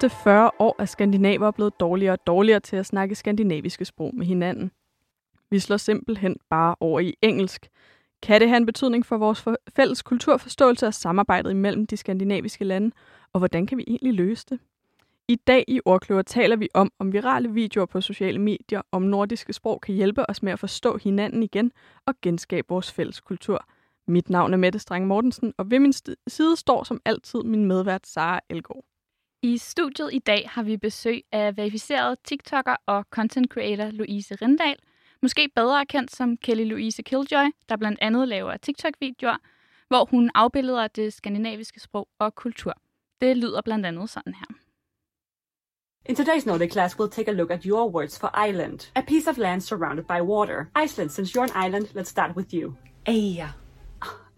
sidste 40 år er skandinaver blevet dårligere og dårligere til at snakke skandinaviske sprog med hinanden. Vi slår simpelthen bare over i engelsk. Kan det have en betydning for vores fælles kulturforståelse og samarbejdet imellem de skandinaviske lande, og hvordan kan vi egentlig løse det? I dag i Ordkløver taler vi om, om virale videoer på sociale medier om nordiske sprog kan hjælpe os med at forstå hinanden igen og genskabe vores fælles kultur. Mit navn er Mette Strang Mortensen, og ved min side står som altid min medvært Sara Elgaard. I studiet i dag har vi besøg af verificeret TikToker og content creator Louise Rindal, måske bedre kendt som Kelly Louise Killjoy, der blandt andet laver TikTok-videoer, hvor hun afbilleder det skandinaviske sprog og kultur. Det lyder blandt andet sådan her. In today's Nordic class, we'll take a look at your words for island. A piece of land surrounded by water. Iceland, since you're an island, let's start with you. Eia.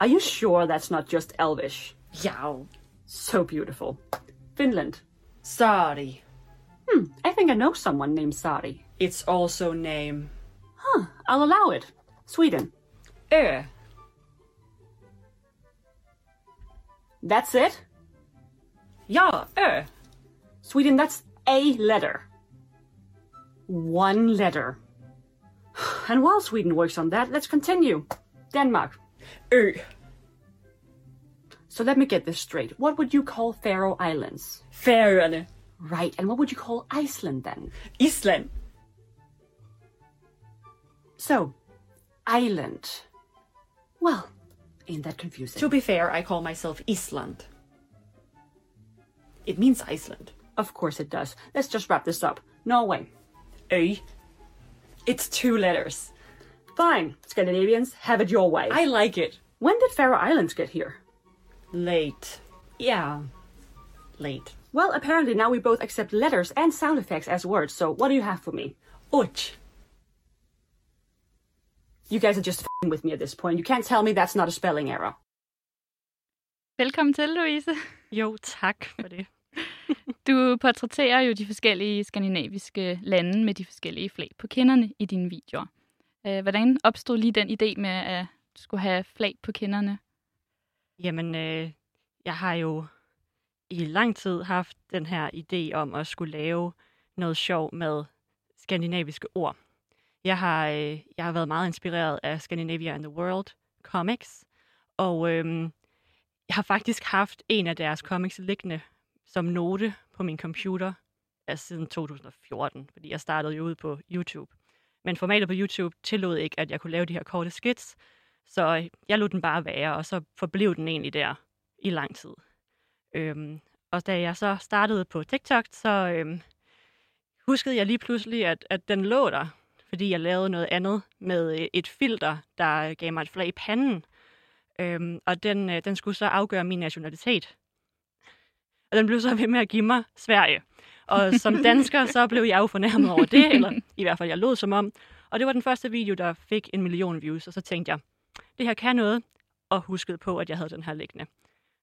Are you sure that's not just Elvish? Ja. So beautiful. Finland. Sari. Hmm, I think I know someone named Sari. It's also name. Huh, I'll allow it. Sweden. Ö. That's it? Ja, Ö. Sweden, that's a letter. One letter. And while Sweden works on that, let's continue. Denmark. Ö. So let me get this straight. What would you call Faroe Islands? Faroe. Right, and what would you call Iceland then? Island. So, island. Well, ain't that confusing? To be fair, I call myself Island. It means Iceland. Of course it does. Let's just wrap this up. Norway. Ö. It's two letters. Fine. Scandinavians, have it your way. I like it. When did Faroe Islands get here? Late. Yeah. Late. Well, apparently now we both accept letters and sound effects as words, so what do you have for me? Uch. You guys are just fing with me at this point. You can't tell me that's not a spelling error. Velkommen til, Louise. Jo, tak for det. Du portrætterer jo de forskellige skandinaviske lande med de forskellige flag på kinderne i dine videoer. Øh, hvordan opstod lige den idé med, at du skulle have flag på kinderne? Jamen, øh, jeg har jo i lang tid haft den her idé om at skulle lave noget sjov med skandinaviske ord. Jeg har, øh, jeg har været meget inspireret af Scandinavia and the World comics, og øh, jeg har faktisk haft en af deres comics liggende som note på min computer altså siden 2014, fordi jeg startede jo ud på YouTube. Men formatet på YouTube tillod ikke, at jeg kunne lave de her korte skits, så jeg lod den bare være, og så forblev den egentlig der i lang tid. Øhm, og da jeg så startede på TikTok, så øhm, huskede jeg lige pludselig, at, at den lå der, fordi jeg lavede noget andet med et filter, der gav mig et flag i panden. Øhm, og den, øh, den skulle så afgøre min nationalitet. Og den blev så ved med at give mig Sverige. Og som dansker, så blev jeg jo fornærmet over det, eller i hvert fald jeg lod som om. Og det var den første video, der fik en million views, og så tænkte jeg, det her kan noget, og huskede på, at jeg havde den her liggende.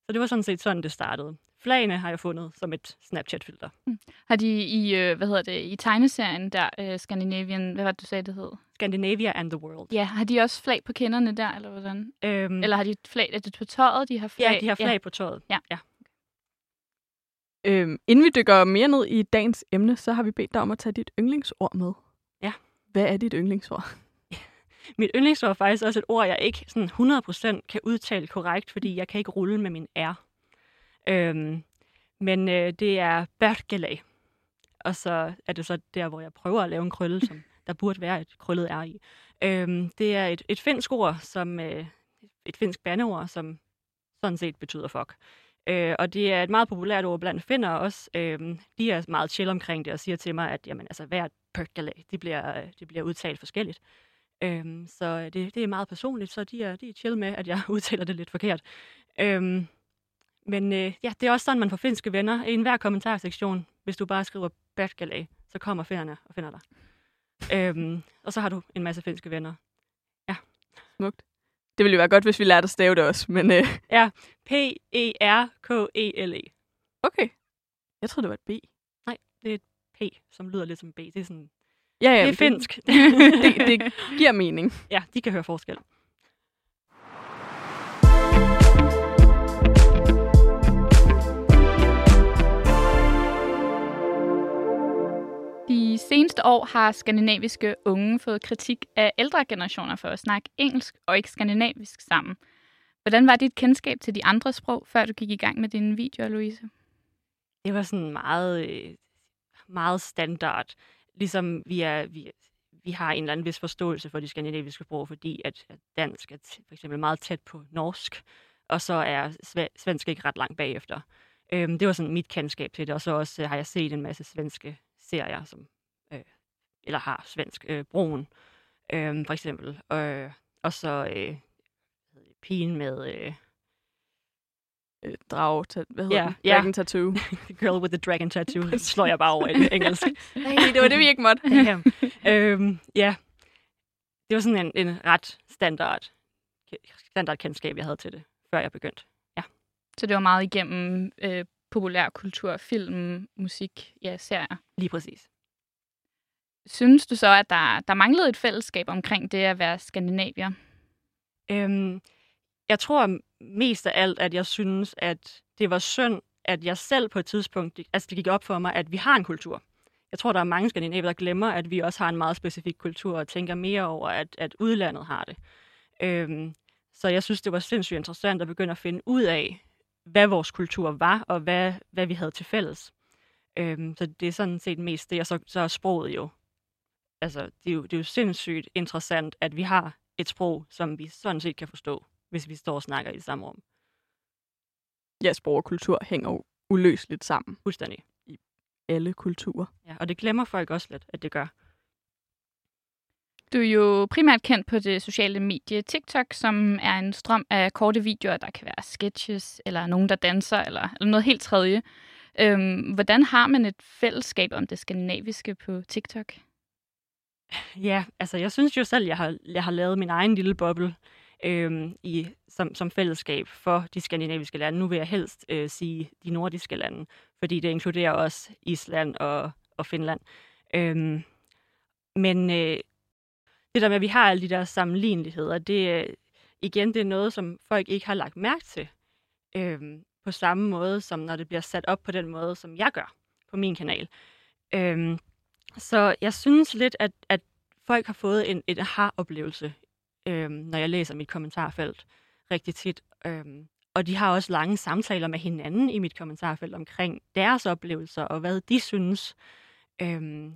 Så det var sådan set sådan, det startede. Flagene har jeg fundet som et Snapchat-filter. Mm. Har de i, øh, hvad hedder det, i tegneserien der, uh, Scandinavian, hvad var det, du sagde, det hed? Scandinavia and the World. Ja, har de også flag på kinderne der, eller hvordan? Øhm, eller har de flag, er det på tøjet, de har flag? Ja, de har flag ja. på tøjet. Ja. ja. Øhm, inden vi dykker mere ned i dagens emne, så har vi bedt dig om at tage dit yndlingsord med. Ja. Hvad er dit yndlingsord? Mit yndlingsord er faktisk også et ord, jeg ikke sådan 100% kan udtale korrekt, fordi jeg kan ikke rulle med min R. Øhm, men øh, det er Berkeley. Og så er det så der, hvor jeg prøver at lave en krølle, som der burde være et krøllet R i. Øhm, det er et, et finsk ord, som øh, et finsk bandeord, som sådan set betyder fuck. Øh, og det er et meget populært ord blandt finner også. Øh, de er meget chill omkring det og siger til mig, at jamen, altså, hvert Berkeley, det bliver, det bliver udtalt forskelligt. Øh, så det, det er meget personligt, så de er, de er chill med, at jeg udtaler det lidt forkert. Øh, men øh, ja, det er også sådan, man får finske venner. I enhver kommentarsektion, hvis du bare skriver Berkeley, så kommer finnerne og finder dig. Øhm, og så har du en masse finske venner. Ja. Smukt. Det ville jo være godt, hvis vi lærte at stave det også, men... Øh... Ja, P-E-R-K-E-L-E. -E. Okay. Jeg troede, det var et B. Nej, det er et P, som lyder lidt som B. Det er sådan... Ja, ja, det er finsk. Det, det, giver mening. Ja, de kan høre forskel. seneste år har skandinaviske unge fået kritik af ældre generationer for at snakke engelsk og ikke skandinavisk sammen. Hvordan var dit kendskab til de andre sprog, før du gik i gang med dine videoer, Louise? Det var sådan meget, øh, meget standard. Ligesom vi, er, vi, vi har en eller anden vis forståelse for de skandinaviske sprog, fordi at, at dansk er t- for eksempel meget tæt på norsk, og så er sve- svensk ikke ret langt bagefter. Øhm, det var sådan mit kendskab til det, og så også øh, har jeg set en masse svenske serier, som øh, eller har svensk øh, broen, øh, for eksempel. Øh, og så øh, hvad hedder det, pigen med øh, Øh, drag, hvad hedder Ja, den? ja. Dragon Tattoo. The Girl with the Dragon Tattoo. Det slår jeg bare over i det engelsk. hey, det var det, vi ikke måtte. Damn. øhm, ja, det var sådan en, en ret standard, standard kendskab, jeg havde til det, før jeg begyndte. Så det var meget igennem øh, populær kultur, film, musik, ja, serier. Lige præcis. Synes du så, at der, der manglede et fællesskab omkring det at være skandinavier? Øhm, jeg tror mest af alt, at jeg synes, at det var synd, at jeg selv på et tidspunkt, altså det gik op for mig, at vi har en kultur. Jeg tror, der er mange skandinaver, der glemmer, at vi også har en meget specifik kultur, og tænker mere over, at, at udlandet har det. Øhm, så jeg synes, det var sindssygt interessant at begynde at finde ud af, hvad vores kultur var, og hvad, hvad vi havde til fælles. Øhm, så det er sådan set mest det, og så, så er sproget jo. Altså, det er jo, det er jo sindssygt interessant, at vi har et sprog, som vi sådan set kan forstå, hvis vi står og snakker i det samme rum. Ja, sprog og kultur hænger jo uløseligt sammen. Fuldstændig. Alle kulturer. Ja, og det glemmer folk også lidt, at det gør. Du er jo primært kendt på det sociale medie TikTok, som er en strøm af korte videoer, der kan være sketches, eller nogen, der danser, eller, eller noget helt tredje. Øhm, hvordan har man et fællesskab om det skandinaviske på TikTok? Ja, altså jeg synes jo selv, jeg har, jeg har lavet min egen lille boble øh, i, som, som fællesskab for de skandinaviske lande. Nu vil jeg helst øh, sige de nordiske lande, fordi det inkluderer også Island og, og Finland. Øh, men øh, det der med, at vi har alle de der sammenligneligheder, det er igen det er noget, som folk ikke har lagt mærke til øh, på samme måde, som når det bliver sat op på den måde, som jeg gør på min kanal. Øh, så jeg synes lidt, at, at folk har fået en, et aha-oplevelse, øh, når jeg læser mit kommentarfelt rigtig tit. Øh, og de har også lange samtaler med hinanden i mit kommentarfelt omkring deres oplevelser og hvad de synes, Øh,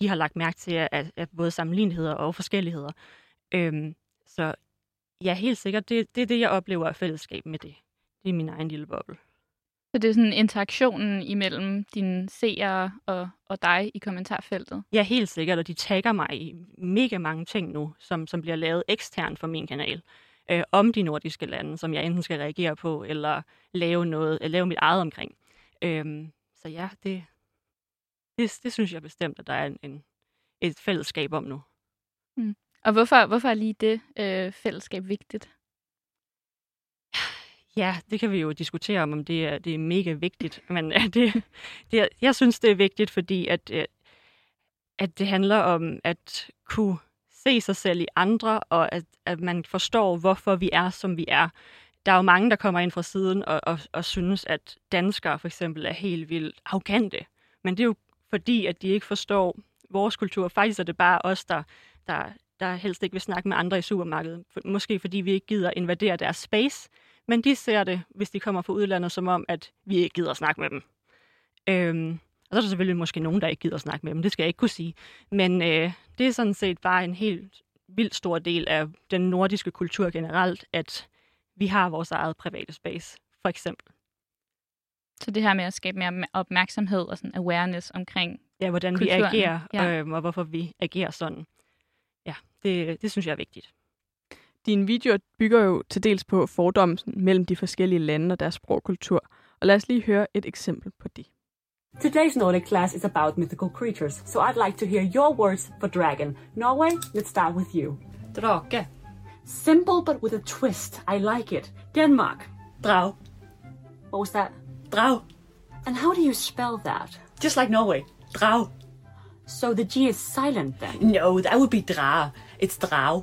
de har lagt mærke til at, at både sammenligneligheder og forskelligheder. Øh, så ja, helt sikkert, det, det er det, jeg oplever af fællesskab med det. Det er min egen lille boble. Så det er sådan interaktionen imellem dine seere og, og dig i kommentarfeltet. Ja, helt sikkert, og de tagger mig i mega mange ting nu, som, som bliver lavet eksternt for min kanal, øh, om de nordiske lande, som jeg enten skal reagere på, eller lave noget, eller lave mit eget omkring. Øhm, så ja, det, det, det synes jeg bestemt, at der er en, en, et fællesskab om nu. Og hvorfor, hvorfor er lige det øh, fællesskab vigtigt? Ja, det kan vi jo diskutere om, om det er, det er mega vigtigt. Men det, det, jeg synes, det er vigtigt, fordi at, øh, at det handler om at kunne se sig selv i andre, og at, at man forstår, hvorfor vi er, som vi er. Der er jo mange, der kommer ind fra siden og, og, og synes, at danskere for eksempel er helt vildt arrogante. Men det er jo fordi, at de ikke forstår vores kultur. Faktisk er det bare os, der, der, der helst ikke vil snakke med andre i supermarkedet. For, måske fordi vi ikke gider invadere deres space. Men de ser det, hvis de kommer fra udlandet, som om, at vi ikke gider at snakke med dem. Øhm, og så er der selvfølgelig måske nogen, der ikke gider at snakke med dem. Det skal jeg ikke kunne sige. Men øh, det er sådan set bare en helt vildt stor del af den nordiske kultur generelt, at vi har vores eget private space, for eksempel. Så det her med at skabe mere opmærksomhed og sådan awareness omkring Ja, hvordan Kulturen, vi agerer, ja. øhm, og hvorfor vi agerer sådan. Ja, det, det synes jeg er vigtigt. Dine videoer bygger jo til dels på fordommen mellem de forskellige lande og deres sprog og kultur. Og lad os lige høre et eksempel på det. Today's Nordic class is about mythical creatures, so I'd like to hear your words for dragon. Norway, let's start with you. Drake. Simple but with a twist. I like it. Denmark. Drag. What was that? Drag. And how do you spell that? Just like Norway. Drag. So the G is silent then? No, that would be drag. It's drag.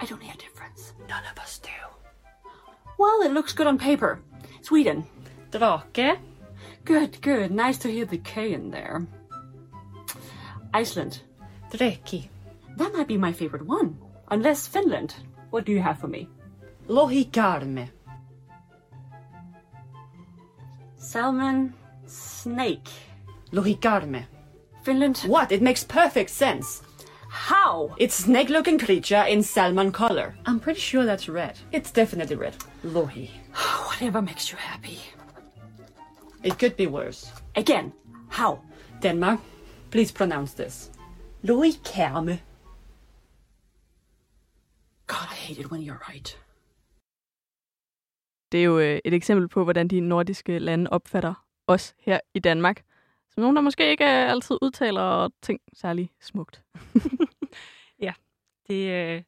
I don't hear a difference. None of us do. Well, it looks good on paper. Sweden. Drake. Good, good. Nice to hear the K in there. Iceland. Dreki. That might be my favorite one. Unless Finland. What do you have for me? Lohikarme. Salmon. Snake. Lohikarme. Finland. What? It makes perfect sense. How? It's snake-looking creature in salmon color. I'm pretty sure that's red. It's definitely red. Lohi. Whatever makes you happy. It could be worse. Again. How? Denmark, please pronounce this. Lohikarme. God, I hate it when you're right. Det er jo øh, et eksempel på, hvordan de nordiske lande opfatter os her i Danmark. Som nogen, der måske ikke øh, altid udtaler ting særlig smukt. ja, Det, øh,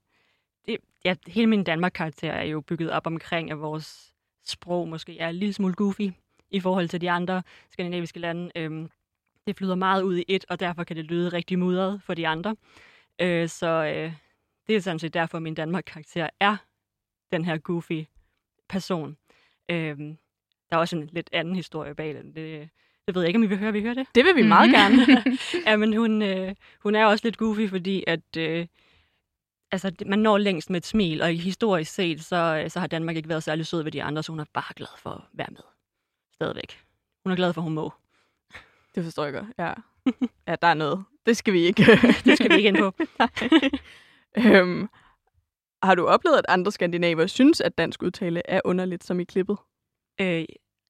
det, ja, hele min Danmark-karakter er jo bygget op omkring, at vores sprog måske er en lille smule goofy i forhold til de andre skandinaviske lande. Øhm, det flyder meget ud i et, og derfor kan det lyde rigtig mudret for de andre. Øh, så øh, det er sådan set derfor, min Danmark-karakter er den her goofy person. Øhm, der er også en lidt anden historie bag den. Det, det ved jeg ikke, om I vil høre. Vil I høre det? Det vil vi meget gerne. ja, men hun, øh, hun er også lidt goofy, fordi at, øh, altså, man når længst med et smil, og historisk set, så, øh, så har Danmark ikke været særlig sød ved de andre, så hun er bare glad for at være med. Stadigvæk. Hun er glad for, at hun må. Det forstår jeg godt, ja. Ja, der er noget. Det skal vi ikke. Det skal vi ikke ind på. øhm, har du oplevet, at andre skandinaver synes, at dansk udtale er underligt, som i klippet? Øh,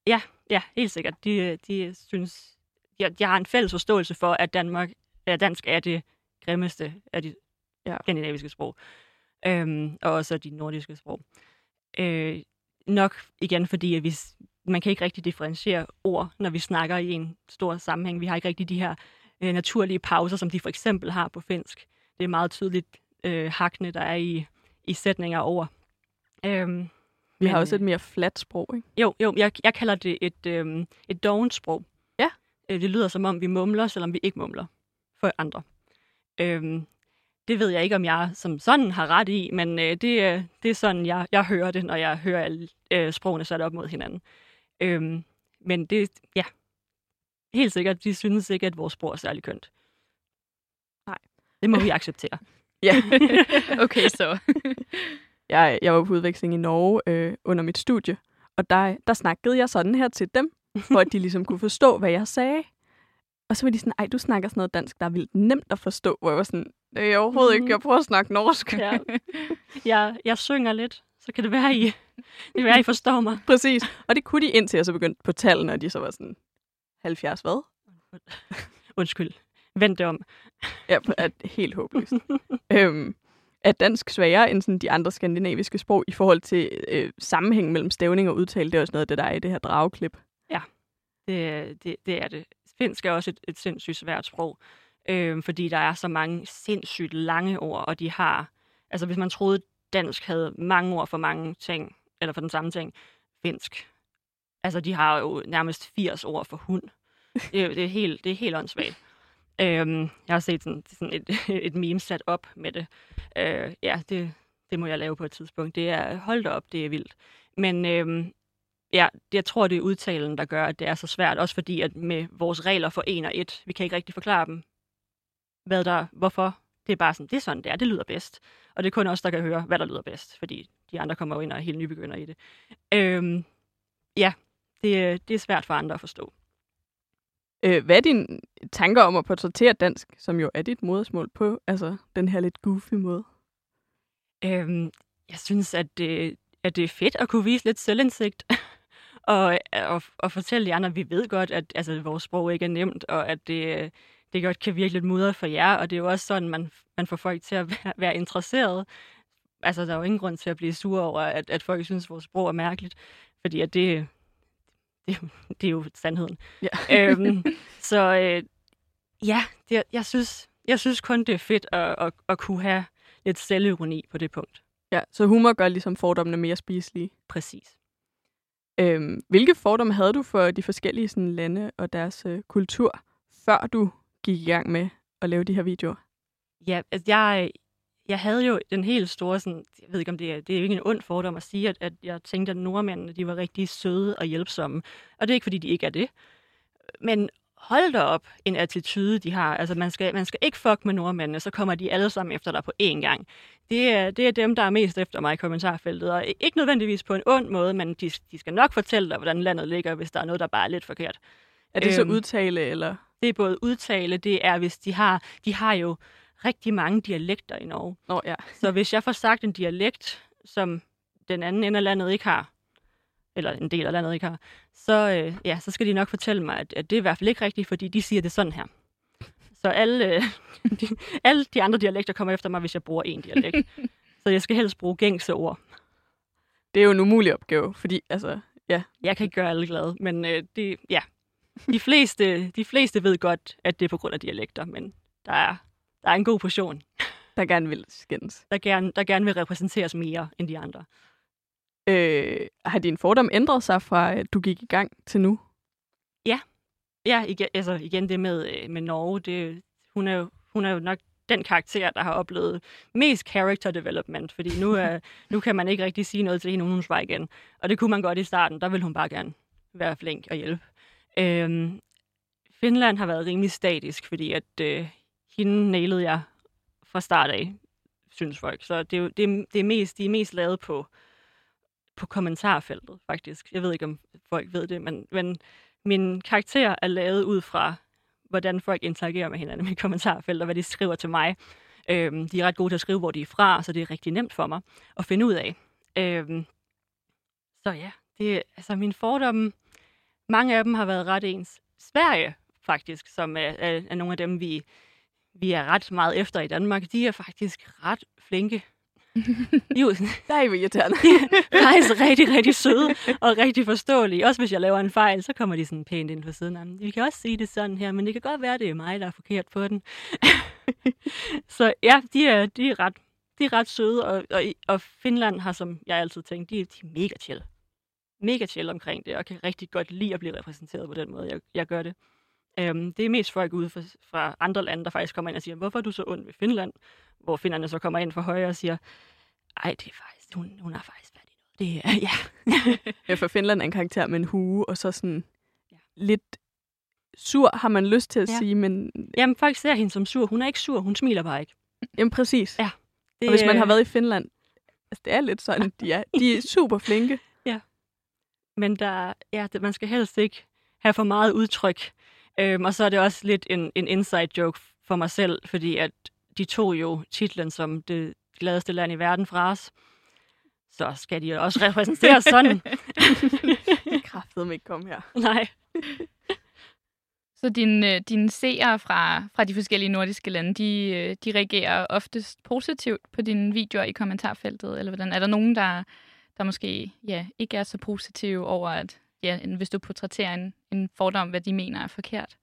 ja, ja, helt sikkert. De, de synes, jeg, jeg har en fælles forståelse for, at Danmark, at dansk er det grimmeste af de Ja. ja. skandinaviske sprog. Øhm, og også de nordiske sprog. Øh, nok igen, fordi at vi, man kan ikke rigtig differentiere ord, når vi snakker i en stor sammenhæng. Vi har ikke rigtig de her øh, naturlige pauser, som de for eksempel har på finsk. Det er meget tydeligt øh, hakne, der er i, i sætninger over. Øhm, Vi har Men, også et øh, mere fladt sprog, ikke? jo, jo jeg, jeg kalder det et, øhm, et dovent sprog. Ja. Øh, det lyder som om, vi mumler, selvom vi ikke mumler for andre. Øhm, det ved jeg ikke, om jeg som sådan har ret i, men øh, det, er- det er sådan, jeg, jeg hører det, når jeg hører alle øh, sprogene sat op mod hinanden. Øhm, men det, ja, helt sikkert, de synes ikke, at vores sprog er særlig kønt. Nej. Det må vi acceptere. Ja. Okay, så. Jeg, jeg var på udveksling i Norge øh, under mit studie, og der, der snakkede jeg sådan her til dem, for at de ligesom kunne forstå, hvad jeg sagde. Og så var de sådan, ej, du snakker sådan noget dansk, der er vildt nemt at forstå, hvor jeg var sådan, det er overhovedet ikke, jeg prøver at snakke norsk. ja. jeg, jeg synger lidt, så kan det være, I, det kan være, I forstår mig. Præcis. Og det kunne de indtil jeg så begyndte på tallene, og de så var sådan, 70 hvad? Undskyld. Vend det om. Ja, er helt håbløst. øhm, er dansk sværere end sådan de andre skandinaviske sprog i forhold til øh, sammenhæng mellem stavning og udtale? Det er også noget af det, der er i det her drageklip. Det, det, det er det. Finsk er også et, et sindssygt svært sprog, øh, fordi der er så mange sindssygt lange ord, og de har... Altså, hvis man troede, dansk havde mange ord for mange ting, eller for den samme ting, finsk. Altså, de har jo nærmest 80 ord for hund. Det, er- det, er, helt, det er helt åndssvagt. Øhm, jeg har set sådan, sådan et, et meme sat op med det. Øh, ja, det, det må jeg lave på et tidspunkt. Det er, hold da op, det er vildt. Men øhm, ja, jeg tror, det er udtalen, der gør, at det er så svært. Også fordi, at med vores regler for en og et, vi kan ikke rigtig forklare dem, hvad der, hvorfor. Det er bare sådan, det er sådan, det er, det lyder bedst. Og det er kun os, der kan høre, hvad der lyder bedst, fordi de andre kommer jo ind og er helt nybegynder i det. Øhm, ja, det, det er svært for andre at forstå. Øh, hvad er dine tanker om at portrættere dansk, som jo er dit modersmål på altså den her lidt goofy måde? Øhm, jeg synes, at det, at det er fedt at kunne vise lidt selvindsigt. og, og, og fortælle de andre, vi ved godt, at altså, vores sprog ikke er nemt, og at det, det godt kan virke lidt mudret for jer. Og det er jo også sådan, man, man får folk til at være, være interesseret. Altså, der er jo ingen grund til at blive sur over, at, at folk synes, at vores sprog er mærkeligt. Fordi at det, det, er jo- sandheden. Ja. øhm, så øh, ja, det, jeg, synes, jeg synes kun, det er fedt at, at, at kunne have lidt selvironi på det punkt. Ja, så humor gør ligesom fordommene mere spiselige. Præcis. Øhm, hvilke fordomme havde du for de forskellige sådan, lande og deres øh, kultur, før du gik i gang med at lave de her videoer? Ja, altså jeg, jeg havde jo den helt store, sådan, jeg ved ikke om det er, det er jo ikke en ond fordom at sige, at, at jeg tænkte, at nordmændene de var rigtig søde og hjælpsomme. Og det er ikke, fordi de ikke er det. Men hold da op en attitude, de har. Altså, man skal, man skal ikke fuck med nordmændene, så kommer de alle sammen efter dig på én gang. Det er, det er dem, der er mest efter mig i kommentarfeltet, og ikke nødvendigvis på en ond måde, men de, de skal nok fortælle dig, hvordan landet ligger, hvis der er noget, der bare er lidt forkert. Er det så Øhm, udtale, eller? Det er både udtale, det er, hvis de har, de har jo rigtig mange dialekter i Norge. Nå ja. Så hvis jeg får sagt en dialekt, som den anden ende af landet ikke har, eller en del af landet ikke har, så, øh, ja, så skal de nok fortælle mig, at, at det er i hvert fald ikke rigtigt, fordi de siger det sådan her. Så alle, øh, de, alle de andre dialekter kommer efter mig, hvis jeg bruger en dialekt. så jeg skal helst bruge gængse ord. Det er jo en umulig opgave, fordi altså, ja. Jeg kan ikke gøre alle glade, men øh, det, ja. de, fleste, de fleste ved godt, at det er på grund af dialekter, men der er, der er en god portion, der gerne vil skændes. der gerne, der gerne vil repræsenteres mere end de andre. Øh, har din fordom ændret sig fra, at du gik i gang til nu? Ja, igen, altså igen det med, øh, med Norge, det, hun, er jo, hun er jo nok den karakter, der har oplevet mest character development, fordi nu, er, nu kan man ikke rigtig sige noget til hende, hun svarer igen. Og det kunne man godt i starten, der vil hun bare gerne være flink og hjælpe. Øhm, Finland har været rimelig statisk, fordi at øh, hende nailede jeg fra start af, synes folk. Så det er, jo, det er, det er mest, de er mest lavet på, på kommentarfeltet, faktisk. Jeg ved ikke, om folk ved det, men, men min karakter er lavet ud fra, hvordan folk interagerer med hinanden i kommentarfeltet, og hvad de skriver til mig. Øhm, de er ret gode til at skrive, hvor de er fra, så det er rigtig nemt for mig at finde ud af. Øhm, så ja, det altså mine fordomme. Mange af dem har været ret ens. Sverige, faktisk, som er, er, er nogle af dem, vi, vi er ret meget efter i Danmark, de er faktisk ret flinke. De er jo Der er jo irriterende. faktisk rigtig, rigtig søde og rigtig forståelige. Også hvis jeg laver en fejl, så kommer de sådan pænt ind på siden af. Vi kan også sige det sådan her, men det kan godt være, det er mig, der er forkert på den. så ja, de er, de er, ret, de er ret søde, og, og, og Finland har, som jeg altid tænkt, de, de er mega chill. Mega chill omkring det, og kan rigtig godt lide at blive repræsenteret på den måde, jeg, jeg gør det. Øhm, det er mest folk ude fra, fra andre lande, der faktisk kommer ind og siger, hvorfor er du så ond ved Finland? Hvor finnerne så kommer ind fra højre og siger, ej, det er faktisk, hun, hun har faktisk fat i noget. Det er, ja. Ja, for Finland er en karakter med en hue, og så sådan Ja. lidt sur, har man lyst til at Ja. sige, men Jamen, folk ser hende som sur. Hun er ikke sur, hun smiler bare ikke. jamen, præcis. Ja. Det, Og hvis man har været i Finland, altså det er lidt sådan, de er, de er super flinke. Men der, ja, man skal helst ikke have for meget udtryk. Øhm, og så er det også lidt en, en inside joke for mig selv, fordi at de tog jo titlen som det gladeste land i verden fra os. Så skal de jo også repræsenteres sådan. Kraftedeme ikke komme her. Nej. Så dine, dine seere fra, fra de forskellige nordiske lande, de, øh, de reagerer oftest positivt på dine videoer i kommentarfeltet? Eller hvordan? Er der nogen, der, der måske ja, ikke er så positive over, at ja, end hvis du portrætterer en, en fordom, hvad de mener er forkert?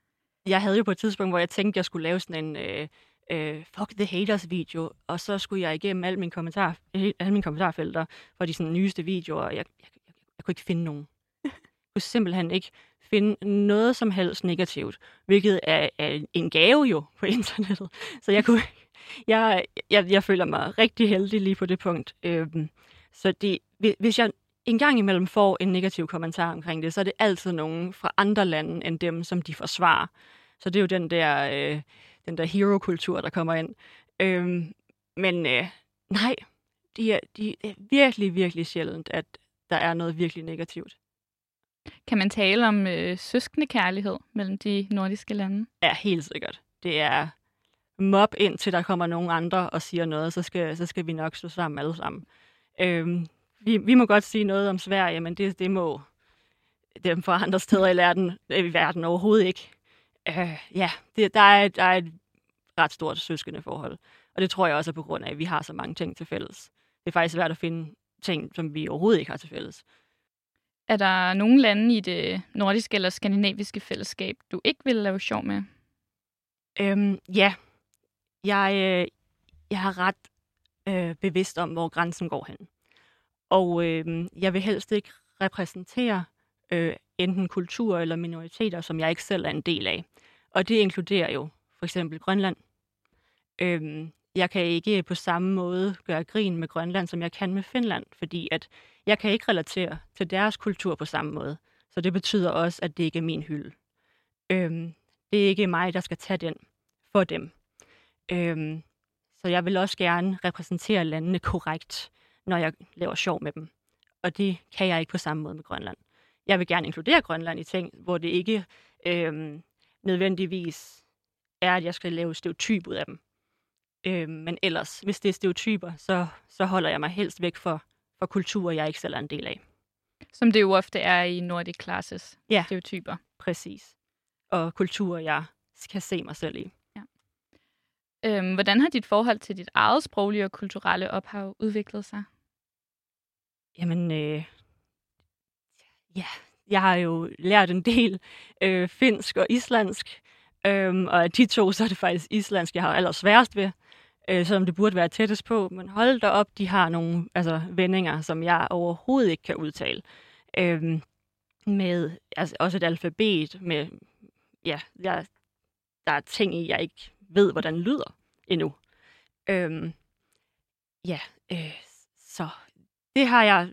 Jeg havde jo på et tidspunkt, hvor jeg tænkte, at jeg skulle lave sådan en øh, øh, fuck the haters video, og så skulle jeg igennem alle mine, kommentar, alle mine kommentarfelter for de sådan, nyeste videoer, og jeg, jeg, jeg, jeg kunne ikke finde nogen. Jeg kunne simpelthen ikke finde noget som helst negativt, hvilket er, er en gave jo på internettet. Så jeg kunne, jeg, jeg, jeg føler mig rigtig heldig lige på det punkt. Øhm, så det, hvis jeg en gang imellem får en negativ kommentar omkring det, så er det altid nogen fra andre lande end dem, som de forsvarer. Så det er jo den der, øh, den der hero-kultur, der kommer ind. Øhm, men øh, nej, de er, de er virkelig, virkelig sjældent, at der er noget virkelig negativt. Kan man tale om øh, søskende kærlighed mellem de nordiske lande? Ja, helt sikkert. Det er mob indtil der kommer nogen andre og siger noget, så skal, så skal vi nok stå sammen alle sammen. Øhm, vi, vi må godt sige noget om Sverige, men det, det må dem fra andre steder i verden, i verden overhovedet ikke. Øh, ja, det, der, er, der er et ret stort søskende forhold. Og det tror jeg også er på grund af, at vi har så mange ting til fælles. Det er faktisk svært at finde ting, som vi overhovedet ikke har til fælles. Er der nogle lande i det nordiske eller skandinaviske fællesskab, du ikke vil lave sjov med? Øhm, ja, jeg, øh, jeg er ret øh, bevidst om, hvor grænsen går hen. Og øh, jeg vil helst ikke repræsentere øh, enten kultur eller minoriteter, som jeg ikke selv er en del af. Og det inkluderer jo for eksempel Grønland. Øh, jeg kan ikke på samme måde gøre grin med Grønland, som jeg kan med Finland, fordi at jeg kan ikke relatere til deres kultur på samme måde. Så det betyder også, at det ikke er min hylde. Øhm, det er ikke mig, der skal tage den for dem. Øhm, så jeg vil også gerne repræsentere landene korrekt, når jeg laver sjov med dem. Og det kan jeg ikke på samme måde med Grønland. Jeg vil gerne inkludere Grønland i ting, hvor det ikke øhm, nødvendigvis er, at jeg skal lave stereotyp ud af dem. Øhm, men ellers, hvis det er stereotyper, så, så holder jeg mig helst væk for, for kulturer, jeg ikke selv er en del af. Som det jo ofte er i Nordic Classes Ja. stereotyper. Præcis. Og kulturer, jeg kan se mig selv i. Øhm, hvordan har dit forhold til dit eget sproglige og kulturelle ophav udviklet sig? Jamen, øh, ja, jeg har jo lært en del øh, finsk og islandsk, øh, og af de to, så er det faktisk islandsk, jeg har allersværest ved, øh, selvom det burde være tættest på. Men hold da op, de har nogle altså, vendinger, som jeg overhovedet ikke kan udtale. Øh, med altså, også et alfabet med, ja, jeg, der er ting i, jeg ikke ved, hvordan lyder endnu. Øh, ja, øh, så det har jeg,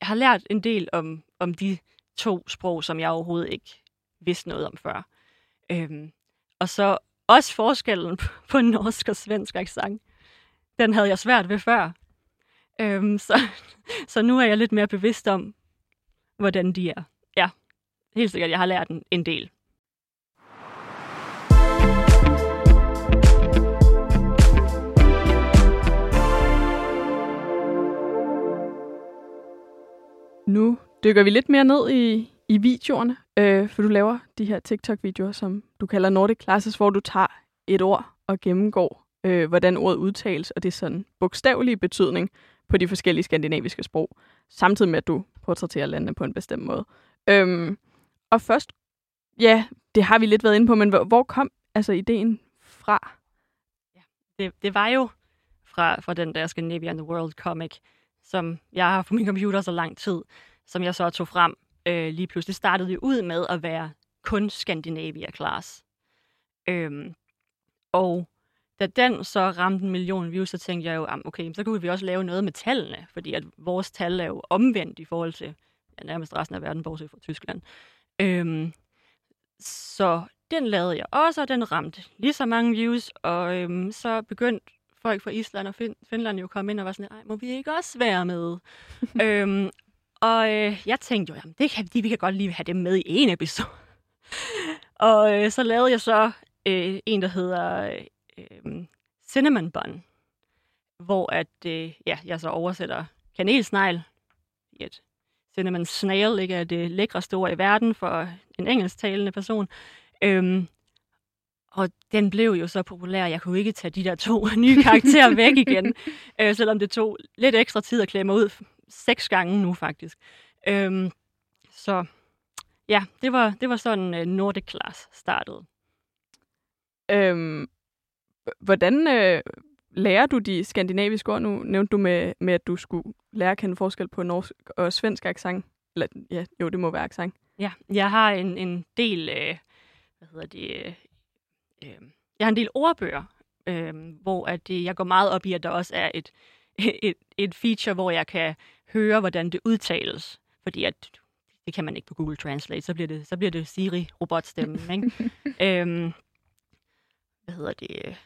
jeg har lært en del om, om de to sprog, som jeg overhovedet ikke vidste noget om før. Øhm, og så også forskellen på, norsk og svensk accent. Den havde jeg svært ved før. Øhm, så, så nu er jeg lidt mere bevidst om, hvordan de er. Ja, helt sikkert, jeg har lært en, en del. Nu dykker vi lidt mere ned i, i videoerne, øh, for du laver de her TikTok-videoer, som du kalder Nordic Classes, hvor du tager et ord og gennemgår, øh, hvordan ordet udtales, og det er sådan bogstavelige betydning på de forskellige skandinaviske sprog, samtidig med, at du portrætterer landene på en bestemt måde. Øhm, og først, ja, det har vi lidt været inde på, men hvor, hvor kom altså ideen fra? Ja, det, det var jo fra, fra den der Scandinavian the World comic, som jeg har på min computer så lang tid, som jeg så tog frem øh, lige pludselig. startede jo ud med at være kun Scandinavia class. Øhm, og da den så ramte en million views, så tænkte jeg jo, okay, så kunne vi også lave noget med tallene, fordi at vores tal er jo omvendt i forhold til ja, nærmest resten af verden, bortset fra Tyskland. Øhm, så den lavede jeg også, og den ramte lige så mange views, og øhm, så begyndte folk fra Island og fin- Finland jo kom komme ind og var sådan, nej, må vi ikke også være med? øhm, og øh, jeg tænkte jo, jamen, det kan, de, vi kan godt lige have dem med i en episode. og øh, så lavede jeg så øh, en, der hedder øh, Cinnamon Bun, hvor at, øh, ja, jeg så oversætter kanelsnegl i et cinnamon snail, ikke er det lækreste ord i verden for en engelsktalende person. Øhm, og den blev jo så populær, jeg kunne ikke tage de der to nye karakterer væk igen, øh, selvom det tog lidt ekstra tid at klemme ud seks gange nu faktisk. Øhm, så ja, det var, det var sådan uh, Nordic Class startede. Øhm, hvordan øh, lærer du de skandinaviske ord? Nu nævnte du med, med, at du skulle lære at kende forskel på norsk og svensk accent. Eller, ja, jo, det må være accent. Ja, jeg har en, en del, øh, hvad hedder det, øh, øh, jeg har en del ordbøger, øh, hvor at det, jeg går meget op i, at der også er et, et, et feature, hvor jeg kan høre, hvordan det udtales. Fordi at det kan man ikke på Google Translate, så bliver det, så bliver det Siri-robotstemmen. ikke? øhm, hvad hedder det?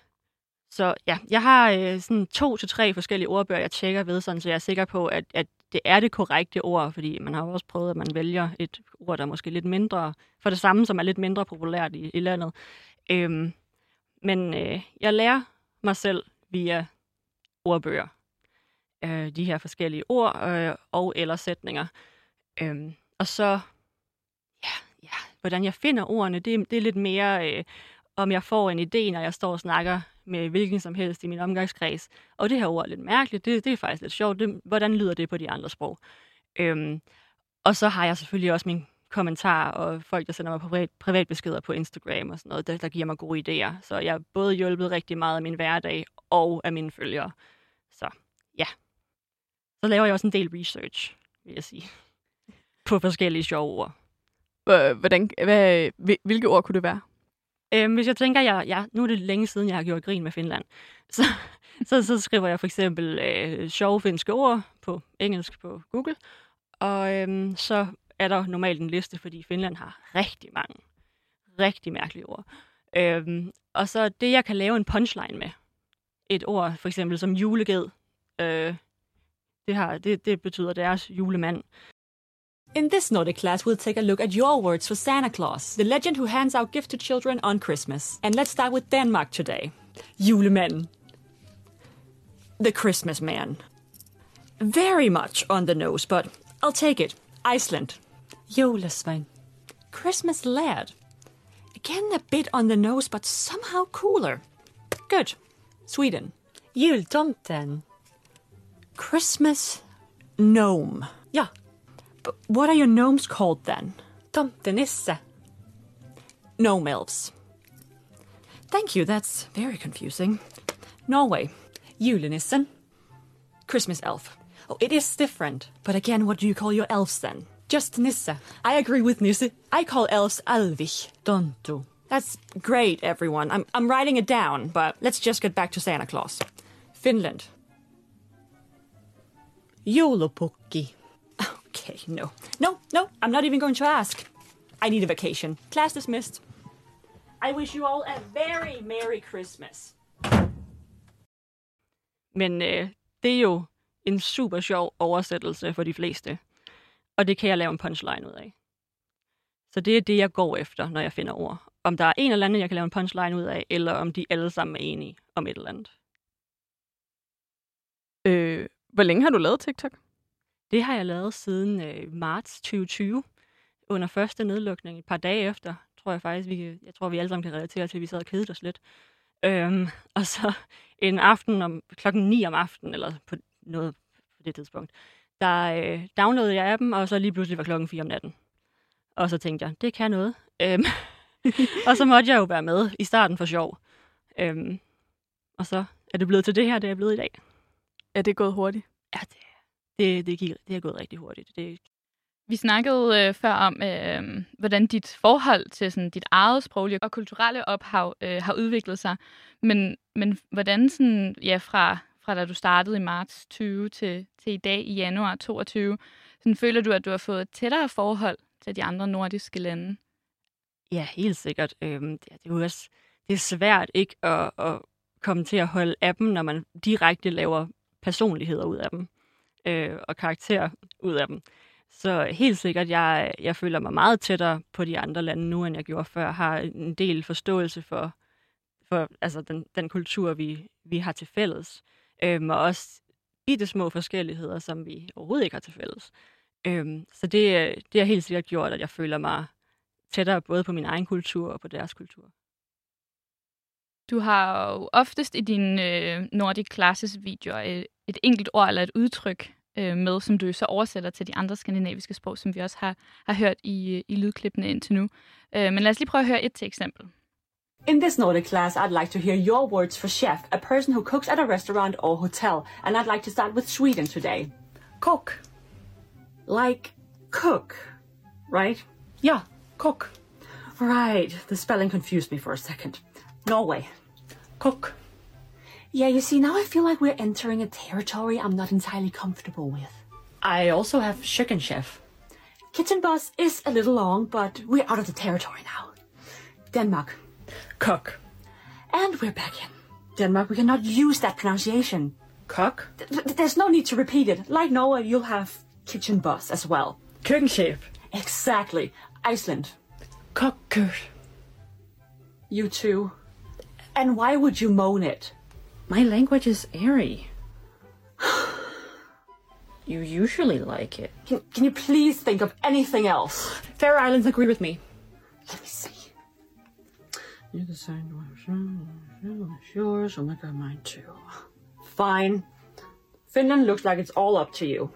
Så ja, jeg har øh, sådan to til tre forskellige ordbøger, jeg tjekker ved, sådan, så jeg er sikker på, at, at det er det korrekte ord, fordi man har jo også prøvet, at man vælger et ord, der er måske lidt mindre, for det samme, som er lidt mindre populært i, i landet. Øhm, men øh, jeg lærer mig selv via ordbøger, øh, de her forskellige ord øh, og eller sætninger. Øhm, og så, ja, ja, hvordan jeg finder ordene, det, det er lidt mere, øh, om jeg får en idé, når jeg står og snakker med hvilken som helst i min omgangskreds. Og det her ord er lidt mærkeligt, det, det er faktisk lidt sjovt. Det, hvordan lyder det på de andre sprog? Øhm, og så har jeg selvfølgelig også min kommentarer og folk, der sender mig privat, privatbeskeder på Instagram og sådan noget, der, der giver mig gode idéer. Så jeg har både hjulpet rigtig meget af min hverdag og af mine følgere. Så ja. Så laver jeg også en del research, vil jeg sige, på forskellige sjove ord. Hvordan, hvad, hvil- hvilke ord kunne det være? Øhm, hvis jeg tænker, jeg, ja, nu er det længe siden, jeg har gjort grin med Finland, så, så, så skriver jeg for eksempel øh, sjove finske ord på engelsk på Google, og øhm, så er der normalt en liste, fordi Finland har rigtig mange, rigtig mærkelige ord. Øhm, og så det, jeg kan lave en punchline med. Et ord, for eksempel som juleged. Øh, det, har, det, det betyder deres julemand. In this Nordic class, we'll take a look at your words for Santa Claus, the legend who hands out gifts to children on Christmas. And let's start with Denmark today. Julemanden. The Christmas man. Very much on the nose, but I'll take it. Iceland. Jólasvein. Christmas lad. Again a bit on the nose, but somehow cooler. Good. Sweden. Jultomten. Christmas gnome. Yeah. But what are your gnomes called then? Tomtenisse. Gnome elves. Thank you, that's very confusing. Norway. Julenissen. Christmas elf. Oh, it is different. But again, what do you call your elves then? Just Nissa. I agree with Nissa. I call elves Alvich. don't Tonto. That's great, everyone. I'm, I'm writing it down, but let's just get back to Santa Claus. Finland. Joulupukki. Okay, no. No, no, I'm not even going to ask. I need a vacation. Class dismissed. I wish you all a very Merry Christmas. Men øh, det er jo en super sjov oversættelse for de fleste. Og det kan jeg lave en punchline ud af. Så det er det, jeg går efter, når jeg finder ord. Om der er en eller anden, jeg kan lave en punchline ud af, eller om de alle sammen er enige om et eller andet. Øh, hvor længe har du lavet TikTok? Det har jeg lavet siden øh, marts 2020, under første nedlukning. Et par dage efter, tror jeg faktisk, vi, jeg tror, vi alle sammen kan relatere til, at vi sad og kedede os lidt. Øhm, og så en aften om klokken 9 om aftenen, eller på noget på det tidspunkt, der øh, downloadede jeg appen, og så lige pludselig var klokken 4 om natten. Og så tænkte jeg, det kan noget. Øhm, og så måtte jeg jo være med i starten for sjov. Øhm, og så er det blevet til det her, det er blevet i dag. Er det gået hurtigt? Ja, det, det, det, gik, det er gået rigtig hurtigt. Det, Vi snakkede øh, før om, øh, hvordan dit forhold til sådan, dit eget sproglige og kulturelle ophav øh, har udviklet sig. Men, men hvordan sådan, ja, fra, fra da du startede i marts 20 til, til i dag i januar 22, sådan, føler du, at du har fået et tættere forhold til de andre nordiske lande? Ja, helt sikkert. Øhm, det, er- det er jo også det er svært ikke at, at komme til at holde af dem, når man direkte laver personligheder ud af dem øh, og karakterer ud af dem. Så helt sikkert, jeg, jeg føler mig meget tættere på de andre lande nu, end jeg gjorde før. Har en del forståelse for, for altså den, den kultur, vi, vi har til fælles. Øhm, og også bitte små forskelligheder, som vi overhovedet ikke har til fælles. Øhm, så det, det har helt sikkert gjort, at jeg føler mig tættere både på min egen kultur og på deres kultur. Du har jo oftest i dine øh, Nordic Classes videoer et, et enkelt ord eller et udtryk øh, med, som du så oversætter til de andre skandinaviske sprog, som vi også har, har hørt i, øh, i lydklippene indtil nu. Øh, men lad os lige prøve at høre et til eksempel. In this Nordic class, I'd like to hear your words for chef, a person who cooks at a restaurant or hotel. And I'd like to start with Sweden today. Cook. Like cook, right? Yeah, cook. Right. The spelling confused me for a second. Norway. Cook. Yeah, you see, now I feel like we're entering a territory I'm not entirely comfortable with. I also have chicken chef. Kitchen boss is a little long, but we're out of the territory now. Denmark. Cook. And we're back in. Denmark, we cannot use that pronunciation. Cook. Th- th- There's no need to repeat it. Like Norway, you'll have kitchen boss as well. Køkkenchef. Exactly. Iceland. Kokker. You too. And why would you moan it? My language is airy. you usually like it. Can, can you please think of anything else? Fair Islands agree with me. Let me see. You decide yours. Oh my god, mine too. Fine. Finland looks like it's all up to you.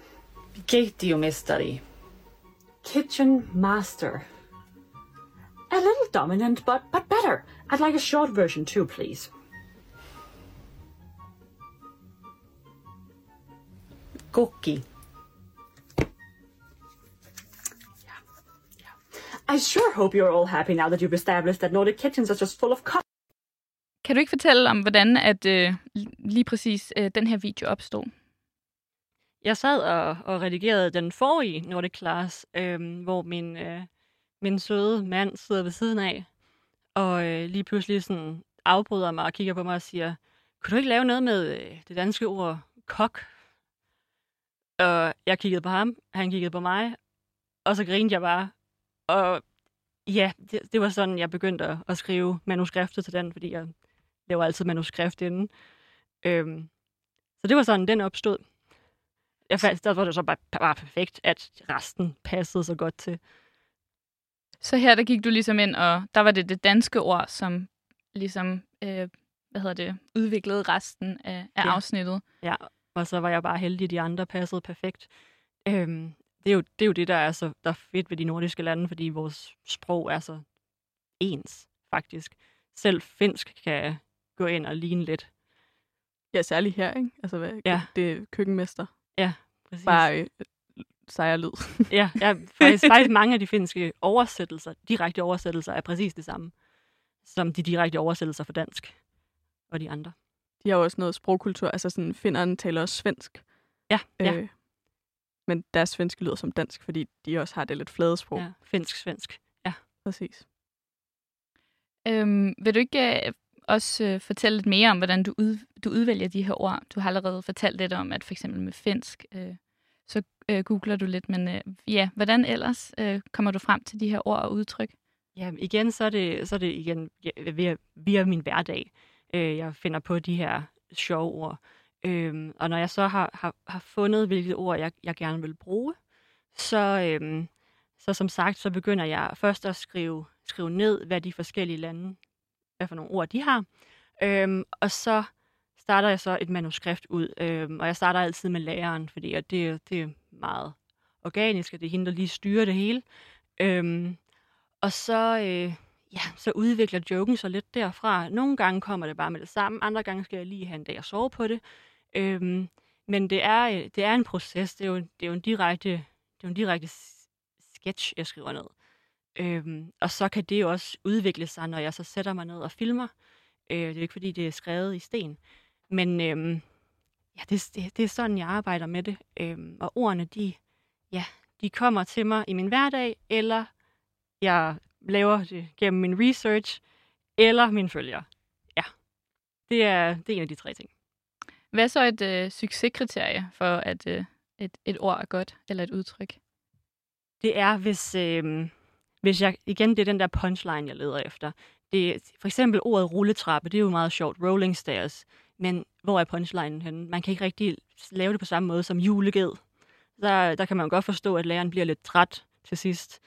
gate you must Keittiömestari. Kitchen master. A little dominant, but but better. I'd like a short version too, please. Kokki. I sure hope you're all happy now that you've established that Nordic kitchens are just full of co- Kan du ikke fortælle om, hvordan at øh, lige præcis øh, den her video opstod? Jeg sad og, og redigerede den forrige Nordic Class, øhm, hvor min, øh, min søde mand sidder ved siden af. og øh, lige pludselig sådan afbryder mig og kigger på mig og siger, kunne du ikke lave noget med øh, det danske ord kok? Og jeg kiggede på ham, han kiggede på mig, og så grinede jeg bare. Og ja, det, det var sådan, jeg begyndte at, at skrive manuskriptet til den, fordi jeg laver altid manuskript inden. Øhm, så det var sådan, den opstod. Jeg fandt, der var det så bare, bare perfekt, at resten passede så godt til. Så her der gik du ligesom ind, og der var det det danske ord, som ligesom, øh, hvad hedder det, udviklede resten af, af Ja. afsnittet. Ja, og så var jeg bare heldig, at de andre passede perfekt. Øhm, det, er jo, det er jo det, der er så der er fedt ved de nordiske lande, fordi vores sprog er så ens, faktisk. Selv finsk kan gå ind og ligne lidt. Ja, særligt her, ikke? Altså, hvad, Ja. det er køkkenmester. Præcis. Bare øh, sejr lyd. Ja, ja faktisk, faktisk mange af de finske oversættelser, direkte oversættelser, er præcis det samme, som de direkte oversættelser for dansk og de andre. De har jo også noget sprogkultur. Altså, sådan, finnerne taler også svensk. Ja, ja. Men deres svenske lyder som dansk, fordi de også har det lidt flade sprog. ja finsk-svensk. Præcis. Øhm, vil du ikke øh, også øh, fortælle lidt mere om, hvordan du, ud, du udvælger de her ord? Du har allerede fortalt lidt om, at for eksempel med finsk, øh, så øh, googler du lidt, men øh, ja, hvordan ellers øh, kommer du frem til de her ord og udtryk? Ja, igen, så er det, så er det igen ja, via, via min hverdag. Øh, jeg finder på de her sjove ord. Øhm, og når jeg så har, har, har fundet, hvilket ord jeg, jeg gerne vil bruge, så, øhm, så som sagt, så begynder jeg først at skrive, skrive ned, hvad de forskellige lande, hvad for nogle ord de har. Øhm, og så starter jeg så et manuskript ud, øhm, og jeg starter altid med læreren, fordi at det, det er meget organisk, og det er hende, der lige styrer det hele. Øhm, og så, øh, ja, så udvikler joken sig lidt derfra. Nogle gange kommer det bare med det samme, andre gange skal jeg lige have en dag at sove på det. Øhm, men det er, øh, det er en proces, det er jo, det er jo en direkte, det er en direkte sketch, jeg skriver ned. Øhm, og så kan det jo også udvikle sig, når jeg så sætter mig ned og filmer. Øh, det er jo ikke, fordi det er skrevet i sten. Men øhm, ja, det, det, det er sådan, jeg arbejder med det. Øhm, og ordene, de, ja, de kommer til mig i min hverdag, eller jeg laver det gennem min research, eller mine følgere. Ja, det er, det er en af de tre ting. Hvad er så et øh, succeskriterie for, at øh, et, et ord er godt, eller et udtryk? Det er, hvis, øh, hvis jeg, igen, det er den der punchline, jeg leder efter. Det, for eksempel ordet rulletrappe, det er jo meget sjovt, rolling stairs. Men hvor er punchlinen henne? Man kan ikke rigtig lave det på samme måde som juleged. Der, der kan man godt forstå, at læreren bliver lidt træt til sidst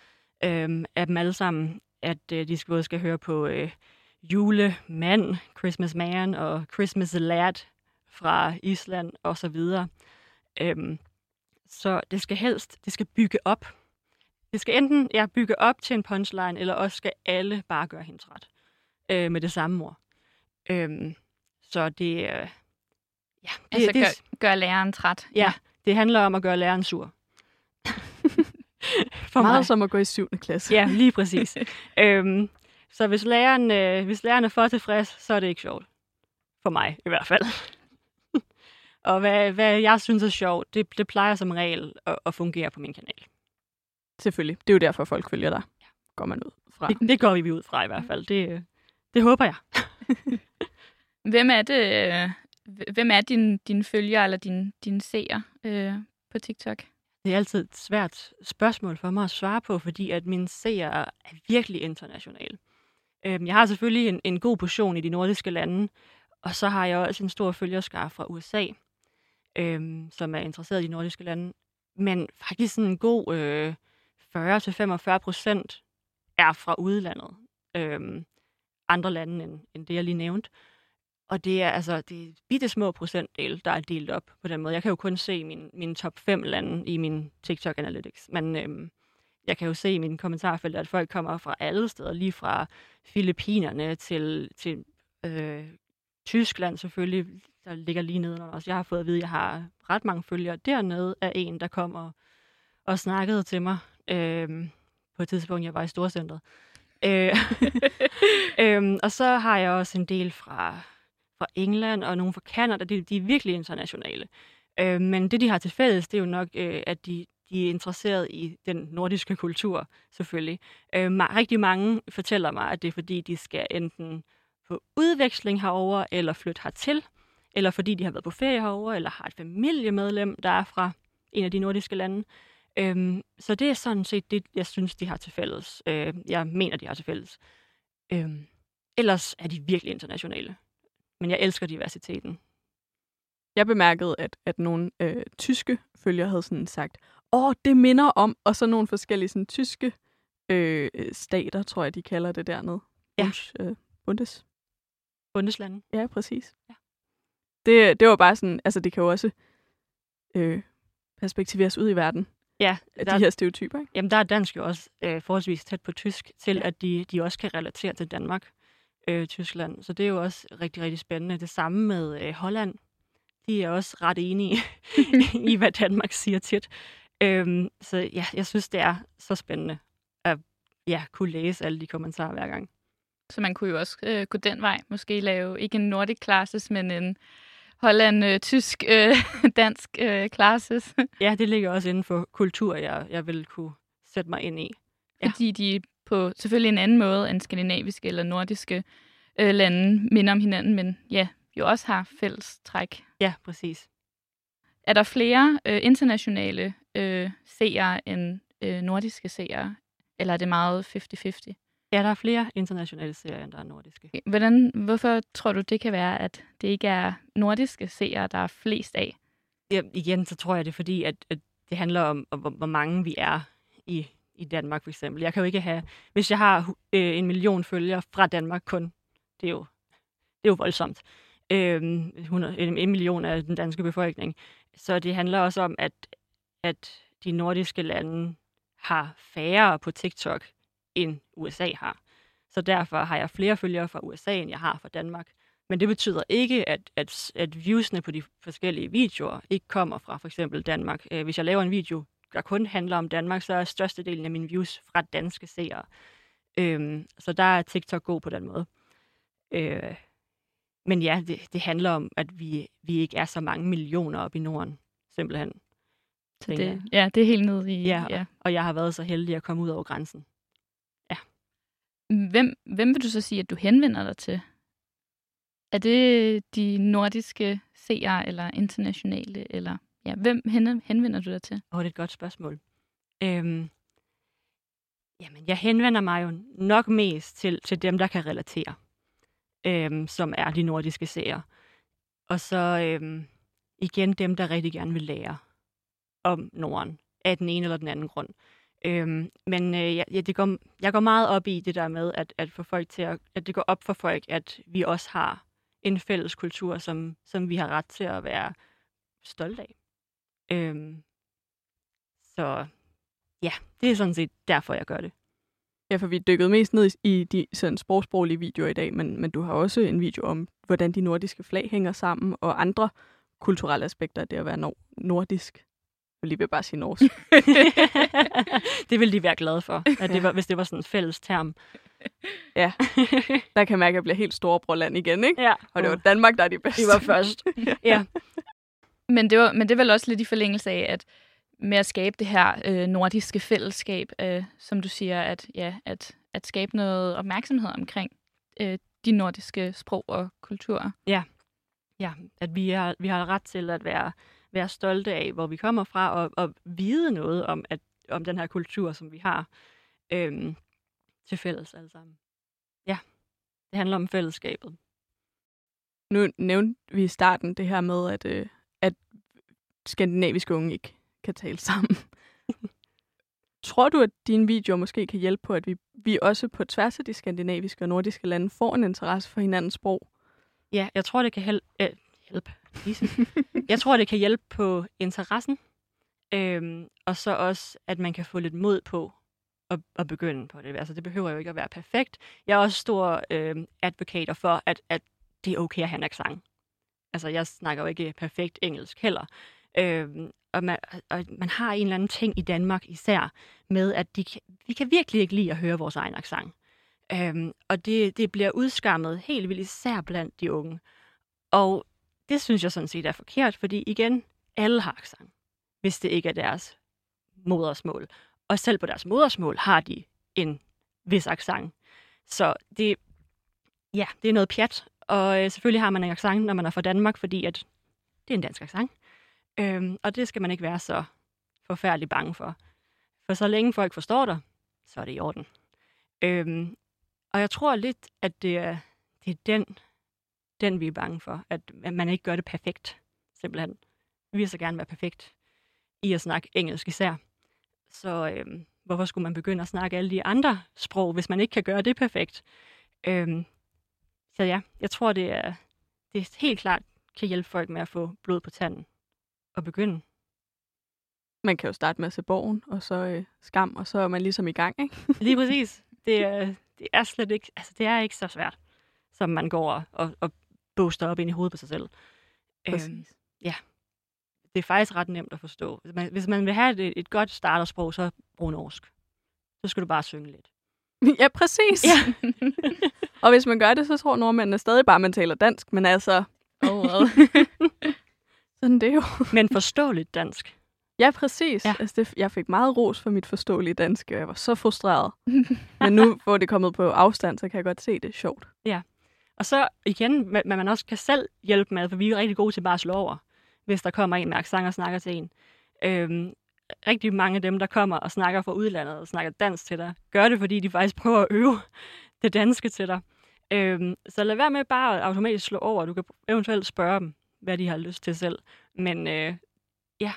øh, af dem alle sammen. At øh, de skal både skal høre på øh, julemand, Christmas man og Christmas lad fra Island og så videre. Øhm, så det skal helst, det skal bygge op. Det skal enten ja, bygge op til en punchline, eller også skal alle bare gøre hende træt øh, med det samme ord. Øhm, så det, øh, ja, det, Altså det, gør, gør læreren træt. ja, det handler om at gøre læreren sur. For Meget mig. som at gå i 7. klasse. Ja, lige præcis. øhm, så hvis læreren, øh, hvis læreren er for tilfreds, så er det ikke sjovt. For mig i hvert fald. Og hvad, hvad jeg synes er sjovt, det, det plejer som regel at, at fungere på min kanal. Selvfølgelig. Det er jo derfor, folk følger dig. Går man ud fra. Det, det går vi ud fra i hvert fald. Det, det håber jeg. Hvem er det? Øh, hvem er din, dine følgere eller din, dine seere øh, på TikTok? Det er altid et svært spørgsmål for mig at svare på, fordi at mine seere er virkelig internationale. Øhm, jeg har selvfølgelig en, en god portion i de nordiske lande, og så har jeg også en stor følgerskare fra USA, øhm, som er interesseret i de nordiske lande. Men faktisk sådan en god øh, 40-45 procent er fra udlandet. Øh, andre lande end, end det, jeg lige nævnte. Og det er altså det er bitte små procentdel, der er delt op på den måde. Jeg kan jo kun se min, min top 5 lande i min TikTok Analytics, men øhm, jeg kan jo se i mine kommentarfelt, at folk kommer fra alle steder, lige fra Filippinerne til, til øh, Tyskland selvfølgelig, der ligger lige nedenunder os. Jeg har fået at vide, at jeg har ret mange følgere dernede af en, der kom og, og snakkede til mig øh, på et tidspunkt, jeg var i Storcentret. Øh, øh, og så har jeg også en del fra, fra England og nogle fra Canada. De, de er virkelig internationale. Øh, men det, de har til fælles, det er jo nok, øh, at de, de er interesseret i den nordiske kultur, selvfølgelig. Øh, ma- rigtig mange fortæller mig, at det er fordi, de skal enten på udveksling herover eller flytte hertil, eller fordi de har været på ferie herover, eller har et familiemedlem, der er fra en af de nordiske lande. Øhm, så det er sådan set det, jeg synes, de har til fælles. Øh, jeg mener, de har til fælles. Øhm, ellers er de virkelig internationale. Men jeg elsker diversiteten. Jeg bemærkede, at, at nogle øh, tyske følgere havde sådan sagt, åh, det minder om, og så nogle forskellige sådan, tyske øh, stater, tror jeg, de kalder det dernede. Ja. Bunds, øh, Bundes. Bundeslande. Ja, præcis. Ja. Det, det var bare sådan, altså det kan jo også øh, perspektiveres ud i verden, Ja, af der, de her stereotyper, ikke? jamen der er dansk jo også øh, forholdsvis tæt på tysk, til Ja. at de, de også kan relatere til Danmark, øh, Tyskland. Så det er jo også rigtig, rigtig spændende. Det samme med øh, Holland. De er også ret enige i, hvad Danmark siger tit. Øhm, så ja, jeg synes, det er så spændende at ja, kunne læse alle de kommentarer hver gang. Så man kunne jo også øh, gå den vej. Måske lave ikke en Nordic classes, men en Holland, øh, tysk, øh, dansk øh, classes. Ja, det ligger også inden for kultur, jeg, jeg vil kunne sætte mig ind i. Ja. Fordi de på selvfølgelig en anden måde end skandinaviske eller nordiske øh, lande minder om hinanden, men ja, jo også har fælles træk. Ja, præcis. Er der flere øh, internationale øh, seere end øh, nordiske seere? Eller er det meget 50-50? Ja, der er flere internationale serier, end der er nordiske. Hvordan, hvorfor tror du, det kan være, at det ikke er nordiske seere, der er flest af? Ja, igen, så tror jeg, det er fordi, at, at det handler om, om, hvor- mange vi er i, i Danmark, for eksempel. Jeg kan jo ikke have... Hvis jeg har øh, en million følgere fra Danmark kun, det er jo, det er jo voldsomt. Øhm, 100, en, en million af den danske befolkning. Så det handler også om, at, at de nordiske lande har færre på TikTok, end USA har. Så derfor har jeg flere følgere fra USA, end jeg har fra Danmark. Men det betyder ikke, at, at, at viewsene på de forskellige videoer ikke kommer fra for eksempel Danmark. Øh, Hvis jeg laver en video, der kun handler om Danmark, så er størstedelen af mine views fra danske seere. Øhm, så der er TikTok god på den måde. Øh, men ja, det, det handler om, at vi, vi ikke er så mange millioner op i Norden, simpelthen. Så det, ja, det er helt nede i... Ja, ja. og jeg har været så heldig at komme ud over grænsen. Hvem, hvem vil du så sige, at du henvender dig til? Er det de nordiske seere eller internationale? Eller, ja, hvem henvender du dig til? Åh, det er et godt spørgsmål. Øhm, jamen, jeg henvender mig jo nok mest til, til dem, der kan relatere, øhm, som er de nordiske seere. Og så øhm, igen dem, der rigtig gerne vil lære om Norden, af den ene eller den anden grund. Øhm, men øh, ja, det går, jeg går meget op i det der med, at, at, få folk til at, at det går op for folk, at vi også har en fælles kultur, som, som vi har ret til at være stolte af. Øhm, så ja, det er sådan set derfor, jeg gør det. Ja, for vi dykkede mest ned i, i de sådan sprogsproglige videoer i dag, men, men du har også en video om, hvordan de nordiske flag hænger sammen, og andre kulturelle aspekter af det at være nordisk. Jeg vil lige vil bare sige norsk. det ville de være glade for, at det var, hvis det var sådan en fælles term. Ja. Der kan jeg mærke, at jeg bliver helt storebrorland igen, ikke? ja. Og det var Danmark, der er de bedste. Vi var først. ja. Men det, var, men det er vel også lidt i forlængelse af, at med at skabe det her øh, nordiske fællesskab, øh, som du siger, at, ja, at, at skabe noget opmærksomhed omkring øh, de nordiske sprog og kulturer. ja, at vi har, vi har ret til at være, være stolte af, hvor vi kommer fra, og, og vide noget om, at, om den her kultur, som vi har øhm, til fælles alle sammen. Ja, det handler om fællesskabet. Nu nævnte vi i starten det her med, at, øh, at skandinaviske unge ikke kan tale sammen. Tror du, at dine videoer måske kan hjælpe på, at vi, vi også på tværs af de skandinaviske og nordiske lande får en interesse for hinandens sprog? Ja, jeg tror, det kan hjælpe. Øh, hjælp. Lise. jeg tror, det kan hjælpe på interessen. Øhm, og så også, at man kan få lidt mod på at, at begynde på det. Altså, det behøver jo ikke at være perfekt. Jeg er også stor øhm, advokater for, at, at det er okay at have en accent. Altså, jeg snakker jo ikke perfekt engelsk heller. Øhm, og, man, og man har en eller anden ting i Danmark især med, at de kan, vi kan virkelig ikke lide at høre vores egen accent. Øhm, og det, det bliver udskammet helt vildt især blandt de unge. Og det synes jeg sådan set er forkert, fordi igen, alle har accent, hvis det ikke er deres modersmål. Og selv på deres modersmål har de en vis accent. Så det, ja, det er noget pjat. Og øh, selvfølgelig har man en accent, når man er fra Danmark, fordi at det er en dansk accent. Øhm, og det skal man ikke være så forfærdelig bange for. For så længe folk forstår dig, så er det i orden. Øhm, og jeg tror lidt, at det er, det er den, den, vi er bange for. At, at man ikke gør det perfekt, simpelthen. Vi vil så gerne være perfekt i at snakke engelsk især. Så øhm, hvorfor skulle man begynde at snakke alle de andre sprog, hvis man ikke kan gøre det perfekt? Øhm, så ja, jeg tror, det er, det helt klart kan hjælpe folk med at få blod på tanden og begynde. Man kan jo starte med at se borgen, og så øh, skam, og så er man ligesom i gang, ikke? Lige præcis. Det er, det er slet ikke, altså det er ikke så svært, som man går og, og booster op ind i hovedet på sig selv. Øhm, ja. Det er faktisk ret nemt at forstå. Hvis man, hvis man vil have et, et godt startersprog, så brug norsk. Så skal du bare synge lidt. Ja, præcis. Ja. og hvis man gør det, så tror nordmændene stadig bare, at man taler dansk, men altså... Oh, well. Sådan det er jo. Men forståeligt dansk. Ja, præcis. Ja. Ja. Altså, det, jeg fik meget ros for mit forståelige dansk, og jeg var så frustreret. Men nu, hvor det er kommet på afstand, så kan jeg godt se, det er sjovt. Og så igen, hvad man også kan selv hjælpe med, for vi er rigtig gode til bare at slå over, hvis der kommer en med accent og snakker til en. Øhm, rigtig mange af dem, der kommer og snakker fra udlandet og snakker dansk til dig, gør det, fordi de faktisk prøver at øve det danske til dig. Øhm, så lad være med bare at automatisk slå over. Du kan eventuelt spørge dem, hvad de har lyst til selv. Men øh, ja,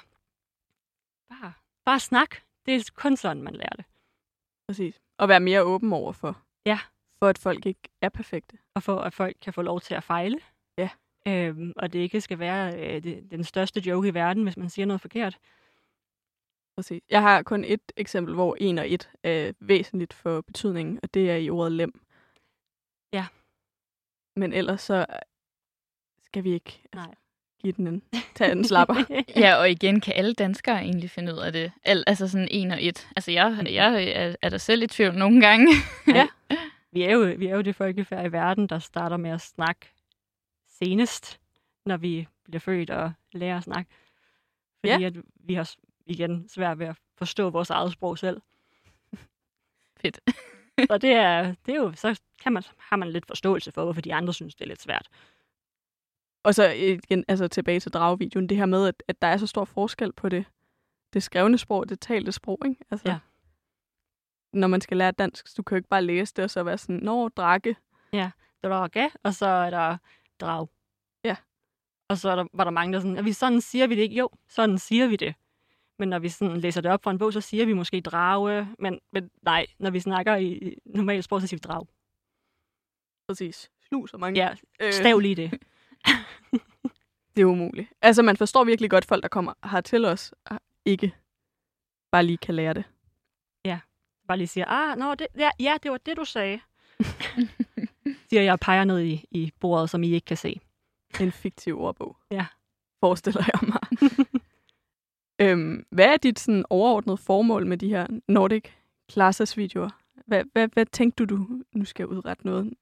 bare, bare snak. Det er kun sådan, man lærer det. Præcis. Og være mere åben over for. Ja. For at folk ikke er perfekte. og for at folk kan få lov til at fejle. Ja. Øhm, og det ikke skal være øh, det, den største joke i verden, hvis man siger noget forkert. Præcis. Jeg har kun et eksempel, hvor en og et er væsentligt for betydningen, og det er i ordet lem. Ja. Men ellers så skal vi ikke altså, Nej. give den en, tage en slapper. ja, og igen kan alle danskere egentlig finde ud af det. Al, altså sådan en og et. Altså jeg, jeg er, er der selv i tvivl nogle gange. Ja. vi, er jo, vi er jo det folkefærd i verden, der starter med at snakke senest, når vi bliver født og lærer at snakke. Fordi Ja. at vi har igen svært ved at forstå vores eget sprog selv. Fedt. Så det er, det er jo, så kan man, har man lidt forståelse for, hvorfor de andre synes, det er lidt svært. Og så igen, altså tilbage til dragvideoen, det her med, at, at der er så stor forskel på det, det skrevne sprog og det talte sprog, ikke? Altså, Ja. Når man skal lære dansk, så du kan jo ikke bare læse det, og så være sådan, nå, drakke. drage, og så er der drag. Ja. Og så er der, var der mange, der sådan, er vi sådan siger vi det ikke? Jo, sådan siger vi det. Men når vi sådan læser det op fra en bog, så siger vi måske drage, men, men nej, når vi snakker i, normalt sprog, så siger vi drag. Præcis. Snus og mange. Ja, øh, stav lige det. Det er umuligt. Altså, man forstår virkelig godt folk, der kommer her til os, og ikke bare lige kan lære det. Bare lige siger, ah, nå, det, ja, ja, det var det, du sagde. siger jeg og peger ned i, i bordet, som I ikke kan se. En fiktiv ordbog. Ja. Forestiller jeg mig. øhm, hvad er dit sådan, overordnede formål med de her Nordic Classes videoer? Hvad, hvad, hvad tænkte du, du nu skal udrette noget,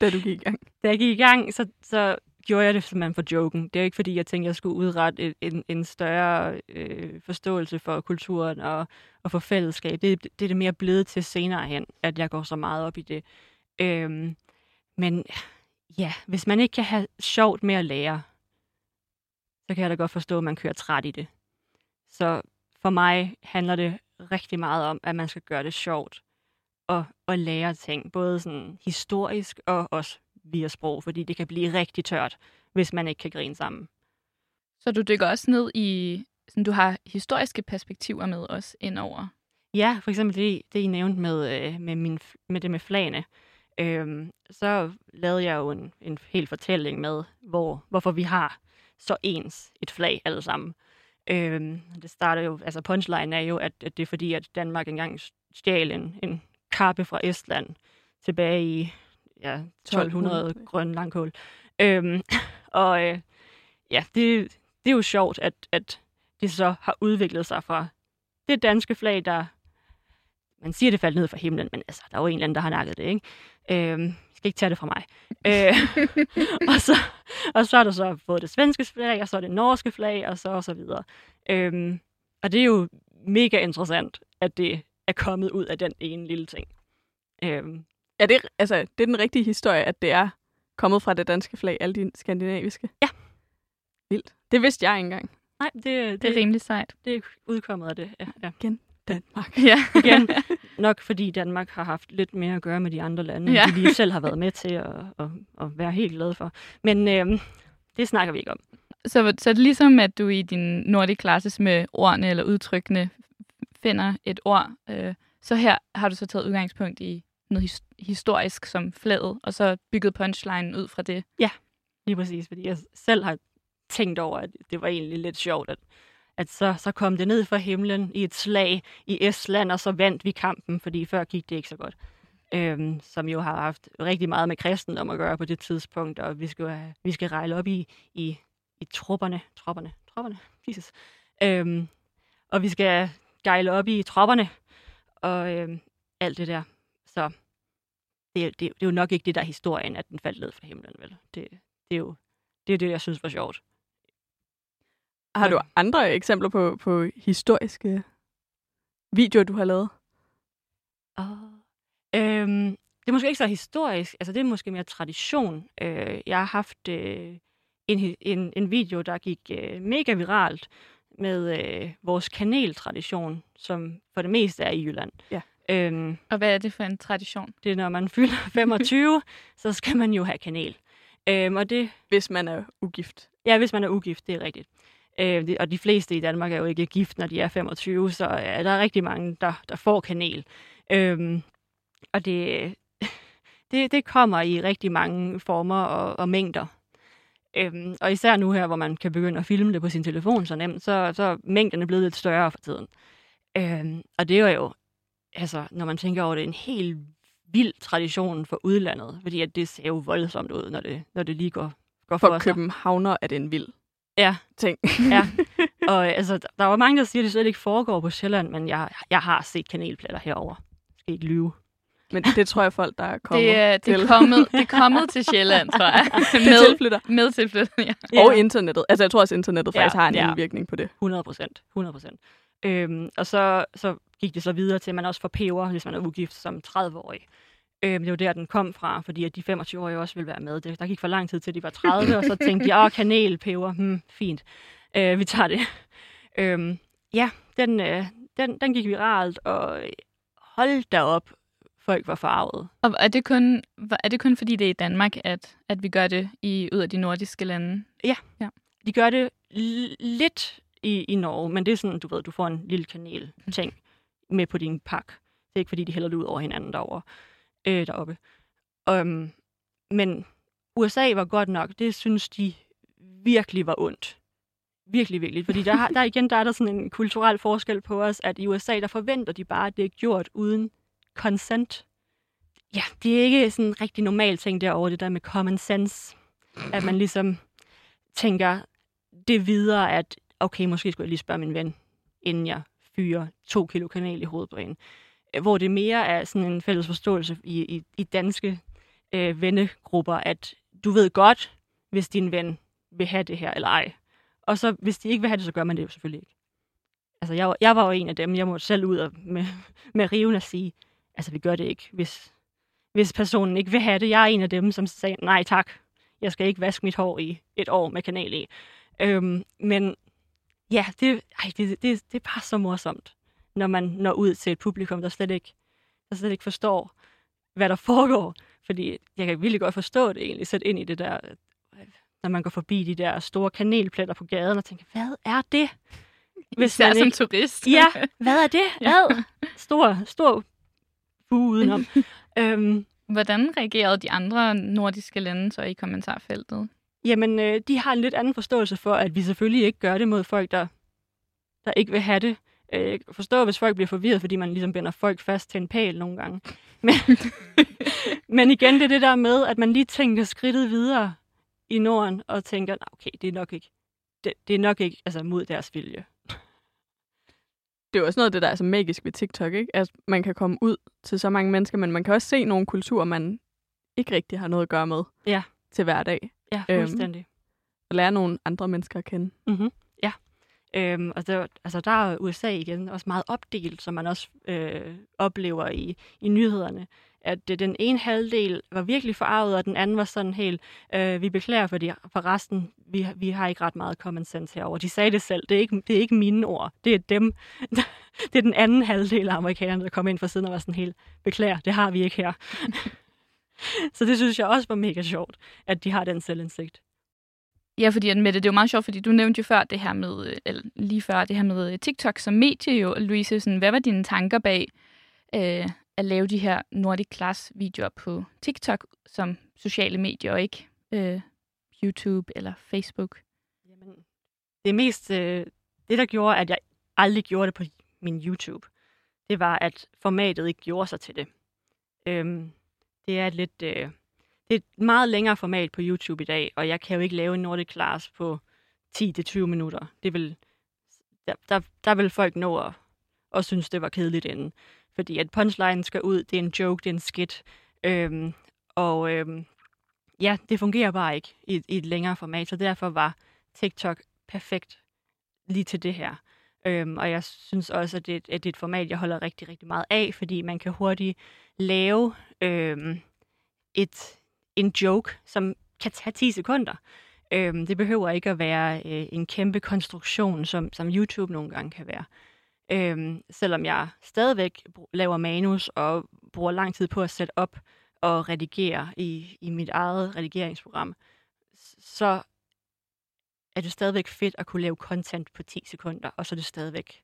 da du gik i gang? Da jeg gik i gang, så, så gjorde jeg det simpelthen for joken. Det er ikke, fordi jeg tænkte, jeg skulle udrette en, en større øh, forståelse for kulturen og, og for fællesskab. Det, det er det mere blevet til senere hen, at jeg går så meget op i det. Øhm, men ja, hvis man ikke kan have sjovt med at lære, så kan jeg da godt forstå, at man kører træt i det. Så for mig handler det rigtig meget om, at man skal gøre det sjovt og, og lære ting, både sådan historisk og også via sprog, fordi det kan blive rigtig tørt, hvis man ikke kan grine sammen. Så du dykker også ned i, sådan, du har historiske perspektiver med os indover. Ja, for eksempel det, det I nævnte med, øh, med, min, med det med flagene. Øhm, så lavede jeg jo en, en hel fortælling med, hvor, hvorfor vi har så ens et flag alle sammen. Øhm, det starter jo, altså punchline er jo, at, at det er fordi, at Danmark engang stjal en, en kappe fra Estland tilbage i ja, 1200 1200. grøn langkål. Øhm, og øh, ja, det, det er jo sjovt, at, at det så har udviklet sig fra det danske flag, der man siger, det faldt ned fra himlen, men altså, der er jo en eller anden, der har nakket det, ikke? Øhm, jeg skal ikke tage det fra mig. Øh, og, så, og så er der så både det svenske flag, og så det norske flag, og så og så videre. Øhm, og det er jo mega interessant, at det er kommet ud af den ene lille ting. Øhm, Er det, altså, det er den rigtige historie, at det er kommet fra det danske flag, alle de skandinaviske? Ja. Vildt. Det vidste jeg ikke engang. nej, det, det, Det er rimelig sejt. det er udkommet af det. Ja, ja. Danmark. Ja. Igen, nok fordi Danmark har haft lidt mere at gøre med de andre lande, Ja. end de lige selv har været med til at, at, at være helt glade for. Men øhm, det snakker vi ikke om. Så, så er det ligesom, at du i din Nordic Classes med ordene eller udtrykkene finder et ord. Øh, så her har du så taget udgangspunkt i noget his- historisk som flaget, og så bygget punchline ud fra det. Ja, Lige præcis, fordi jeg selv har tænkt over, at det var egentlig lidt sjovt, at, at så, så kom det ned fra himlen i et slag i Estland, og så vandt vi kampen, fordi før gik det ikke så godt. Øhm, som jo har haft rigtig meget med kristendom at gøre på det tidspunkt, og vi skal, vi skal rejle op i, i, i tropperne, tropperne, tropperne, Jesus. Øhm, og vi skal gejle op i tropperne, og øhm, alt det der. Så det, det, det er jo nok ikke det, der er historien, at den faldt ned fra himlen, vel? Det, det er jo det, er det, jeg synes var sjovt. Har du andre eksempler på, på historiske videoer, du har lavet? Oh. Øhm, det er måske ikke så historisk, altså det er måske mere tradition. Øh, jeg har haft øh, en, en, en video, der gik øh, mega viralt med øh, vores kaneltradition, som for det meste er i Jylland. Ja. Øhm, Og hvad er det for en tradition? det er, når man fylder 25, så skal man jo have kanel. Øhm, og det, Hvis man er ugift. Ja, hvis man er ugift, det er rigtigt. Øh, det, og de fleste i Danmark er jo ikke gift, når de er 25, så øh, der er rigtig mange, der, der får kanel. Øhm, og det, det, det kommer i rigtig mange former og, og mængder. Øhm, og især nu her, hvor man kan begynde at filme det på sin telefon så nemt, så, så er mængderne blevet lidt større for tiden. Øhm, og det er jo, altså, når man tænker over det, en helt vild tradition for udlandet, fordi at det ser jo voldsomt ud, når det, når det lige går, går for, For københavner er det en vild Ja, ting. ja. Og altså, der var mange, der siger, at det slet ikke foregår på Sjælland, men jeg, jeg har set kanelpletter herover. Skal ikke lyve. Men det tror jeg, folk, der er kommet Det, er, det, til. er kommet, det er kommet til Sjælland, tror jeg. med, tilflytter. med tilflytter, ja. Og internettet. Altså, jeg tror også, internettet Ja, faktisk har en ja. indvirkning på det. 100 procent. 100 procent. Øhm, og så, så gik det så videre til, at man også får peber, hvis man er ugift som 30-årig. Øhm, det var der, den kom fra, fordi at de 25-årige også ville være med. Det, der gik for lang tid til, de var 30, og så tænkte de, åh, kanel, peber, hmm, fint. Øh, vi tager det. Øhm, ja, den, øh, den, den gik viralt, og hold da op, folk var farvede. Og er det, kun, er det kun fordi, det er i Danmark, at, at vi gør det i, ud af de nordiske lande? De gør det lidt i, i Norge, men det er sådan, du ved, du får en lille kanel-ting med på din pakke. Det er ikke, fordi de hælder det ud over hinanden derovre, øh, deroppe. Um, men USA var godt nok, det synes de virkelig var ondt. Virkelig, virkelig. Fordi der, har, der igen, der er der sådan en kulturel forskel på os, at i USA, der forventer de bare, at det er gjort uden consent. Ja, det er ikke sådan en rigtig normal ting derovre, det der med common sense. At man ligesom tænker det videre, at okay, måske skulle jeg lige spørge min ven, inden jeg fyrer to kilo kanel i hovedet på en. Øh, hvor det mere er sådan en fælles forståelse i, i, i danske øh, vennegrupper, at du ved godt, hvis din ven vil have det her eller ej. Og så hvis de ikke vil have det, så gør man det jo selvfølgelig ikke. Altså, jeg, var- jeg var jo en af dem, jeg måtte selv ud og med, med riven og sige, altså, vi gør det ikke, hvis, hvis personen ikke vil have det. Jeg er en af dem, som sagde, nej tak, jeg skal ikke vaske mit hår i et år med kanal i. Øhm, men ja, det, ej, det, det, det er bare så morsomt, når man når ud til et publikum, der slet ikke, der slet ikke forstår, hvad der foregår. Fordi jeg kan virkelig godt forstå det egentlig, sætte ind i det der, når man går forbi de der store kanelpletter på gaden og tænker, hvad er det? Hvis Især man som ikke- turist. Ja, hvad er det? Ja. Ad. Stor, stor bue udenom. øhm, Hvordan reagerede de andre nordiske lande så i kommentarfeltet? Jamen, øh, de har en lidt anden forståelse for, at vi selvfølgelig ikke gør det mod folk, der, der ikke vil have det. Øh, forstå, hvis folk bliver forvirret, fordi man ligesom binder folk fast til en pæl nogle gange. Men, men igen, det er det der med, at man lige tænker skridtet videre i Norden, og tænker, "Nå, okay, det er nok ikke, det, det er nok ikke altså, mod deres vilje. Det er jo også noget af det, der er så magisk ved TikTok, ikke? At man kan komme ud til så mange mennesker, men man kan også se nogle kulturer, man ikke rigtig har noget at gøre med Ja. til hverdag. Ja, Øhm. fuldstændig. Og lære nogle andre mennesker at kende. Mm-hmm. Ja. Øhm, og der, altså, der er USA igen også meget opdelt, som man også øh, oplever i, i nyhederne. At det, den ene halvdel var virkelig forarvet, og den anden var sådan helt, øh, vi beklager for, de, for resten, vi, vi har ikke ret meget common sense herover. De sagde det selv, det er ikke, det er ikke mine ord, det er dem. det er den anden halvdel af amerikanerne, der kom ind fra siden og var sådan helt, beklager, det har vi ikke her. Så det synes jeg også var mega sjovt, at de har den selvindsigt. Ja, fordi at Mette, det er jo meget sjovt, fordi du nævnte jo før det her med, eller lige før det her med TikTok som medie jo, Louise, sådan, hvad var dine tanker bag øh, at lave de her Nordic Class videoer på TikTok som sociale medier, og ikke øh, YouTube eller Facebook? Jamen, det mest, øh, det der gjorde, at jeg aldrig gjorde det på min YouTube, det var, at formatet ikke gjorde sig til det. Øhm, det er et lidt... Øh, det er et meget længere format på YouTube i dag, og jeg kan jo ikke lave en Nordic Class på 10-20 minutter. Det vil, der, der, der vil folk nå at, og synes, det var kedeligt inden. Fordi at punchline skal ud, det er en joke, det er en skit. Øhm, og øhm, ja, det fungerer bare ikke i, i et længere format, så derfor var TikTok perfekt lige til det her. Øhm, og jeg synes også, at det, at det er et format, jeg holder rigtig, rigtig meget af, fordi man kan hurtigt lave øhm, et, en joke, som kan tage 10 sekunder. Øhm, det behøver ikke at være øh, en kæmpe konstruktion, som, som YouTube nogle gange kan være. Øhm, selvom jeg stadigvæk laver manus og bruger lang tid på at sætte op og redigere i, i mit eget redigeringsprogram, så er det stadigvæk fedt at kunne lave content på 10 sekunder, og så er det stadigvæk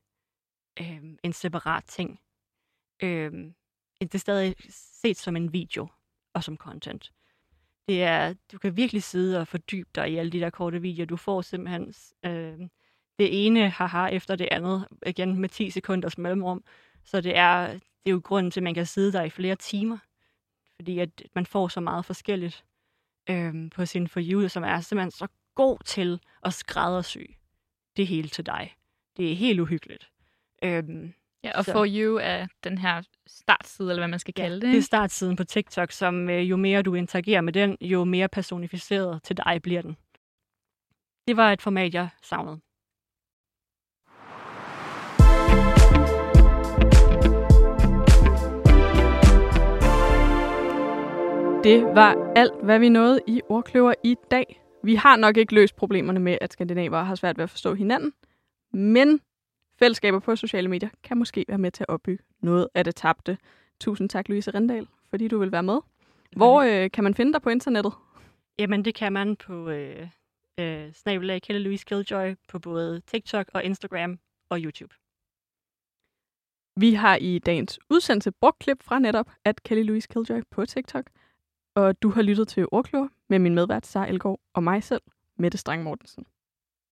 øh, en separat ting. Øh, det er stadig set som en video og som content. Det er, du kan virkelig sidde og fordybe dig i alle de der korte videoer. Du får simpelthen øh, det ene haha efter det andet, igen med 10 sekunders mellemrum. Så det er, det er jo grunden til, at man kan sidde der i flere timer. Fordi at man får så meget forskelligt øh, på sin For You, som er simpelthen så god til at skræddersy det hele til dig. Det er helt uhyggeligt. Øhm, Ja, og så. For You er den her startside, eller hvad man skal kalde ja, det. det er startsiden på TikTok, som øh, jo mere du interagerer med den, jo mere personificeret til dig bliver den. Det var et format, jeg savnede. Det var alt, hvad vi nåede i Ordkløver i dag. Vi har nok ikke løst problemerne med, at skandinaver har svært ved at forstå hinanden, men fællesskaber på sociale medier kan måske være med til at opbygge noget af det tabte. Tusind tak, Louise Rendal, fordi du vil være med. Hvor øh, kan man finde dig på internettet? Jamen, det kan man på øh, øh, snabelag Kelle Louise Killjoy på både TikTok og Instagram og YouTube. Vi har i dagens udsendelse brugt klip fra netop at Kelly Louise Killjoy på TikTok. Og du har lyttet til Ordklør med min medvært Sara Elgård og mig selv, Mette Strang Mortensen.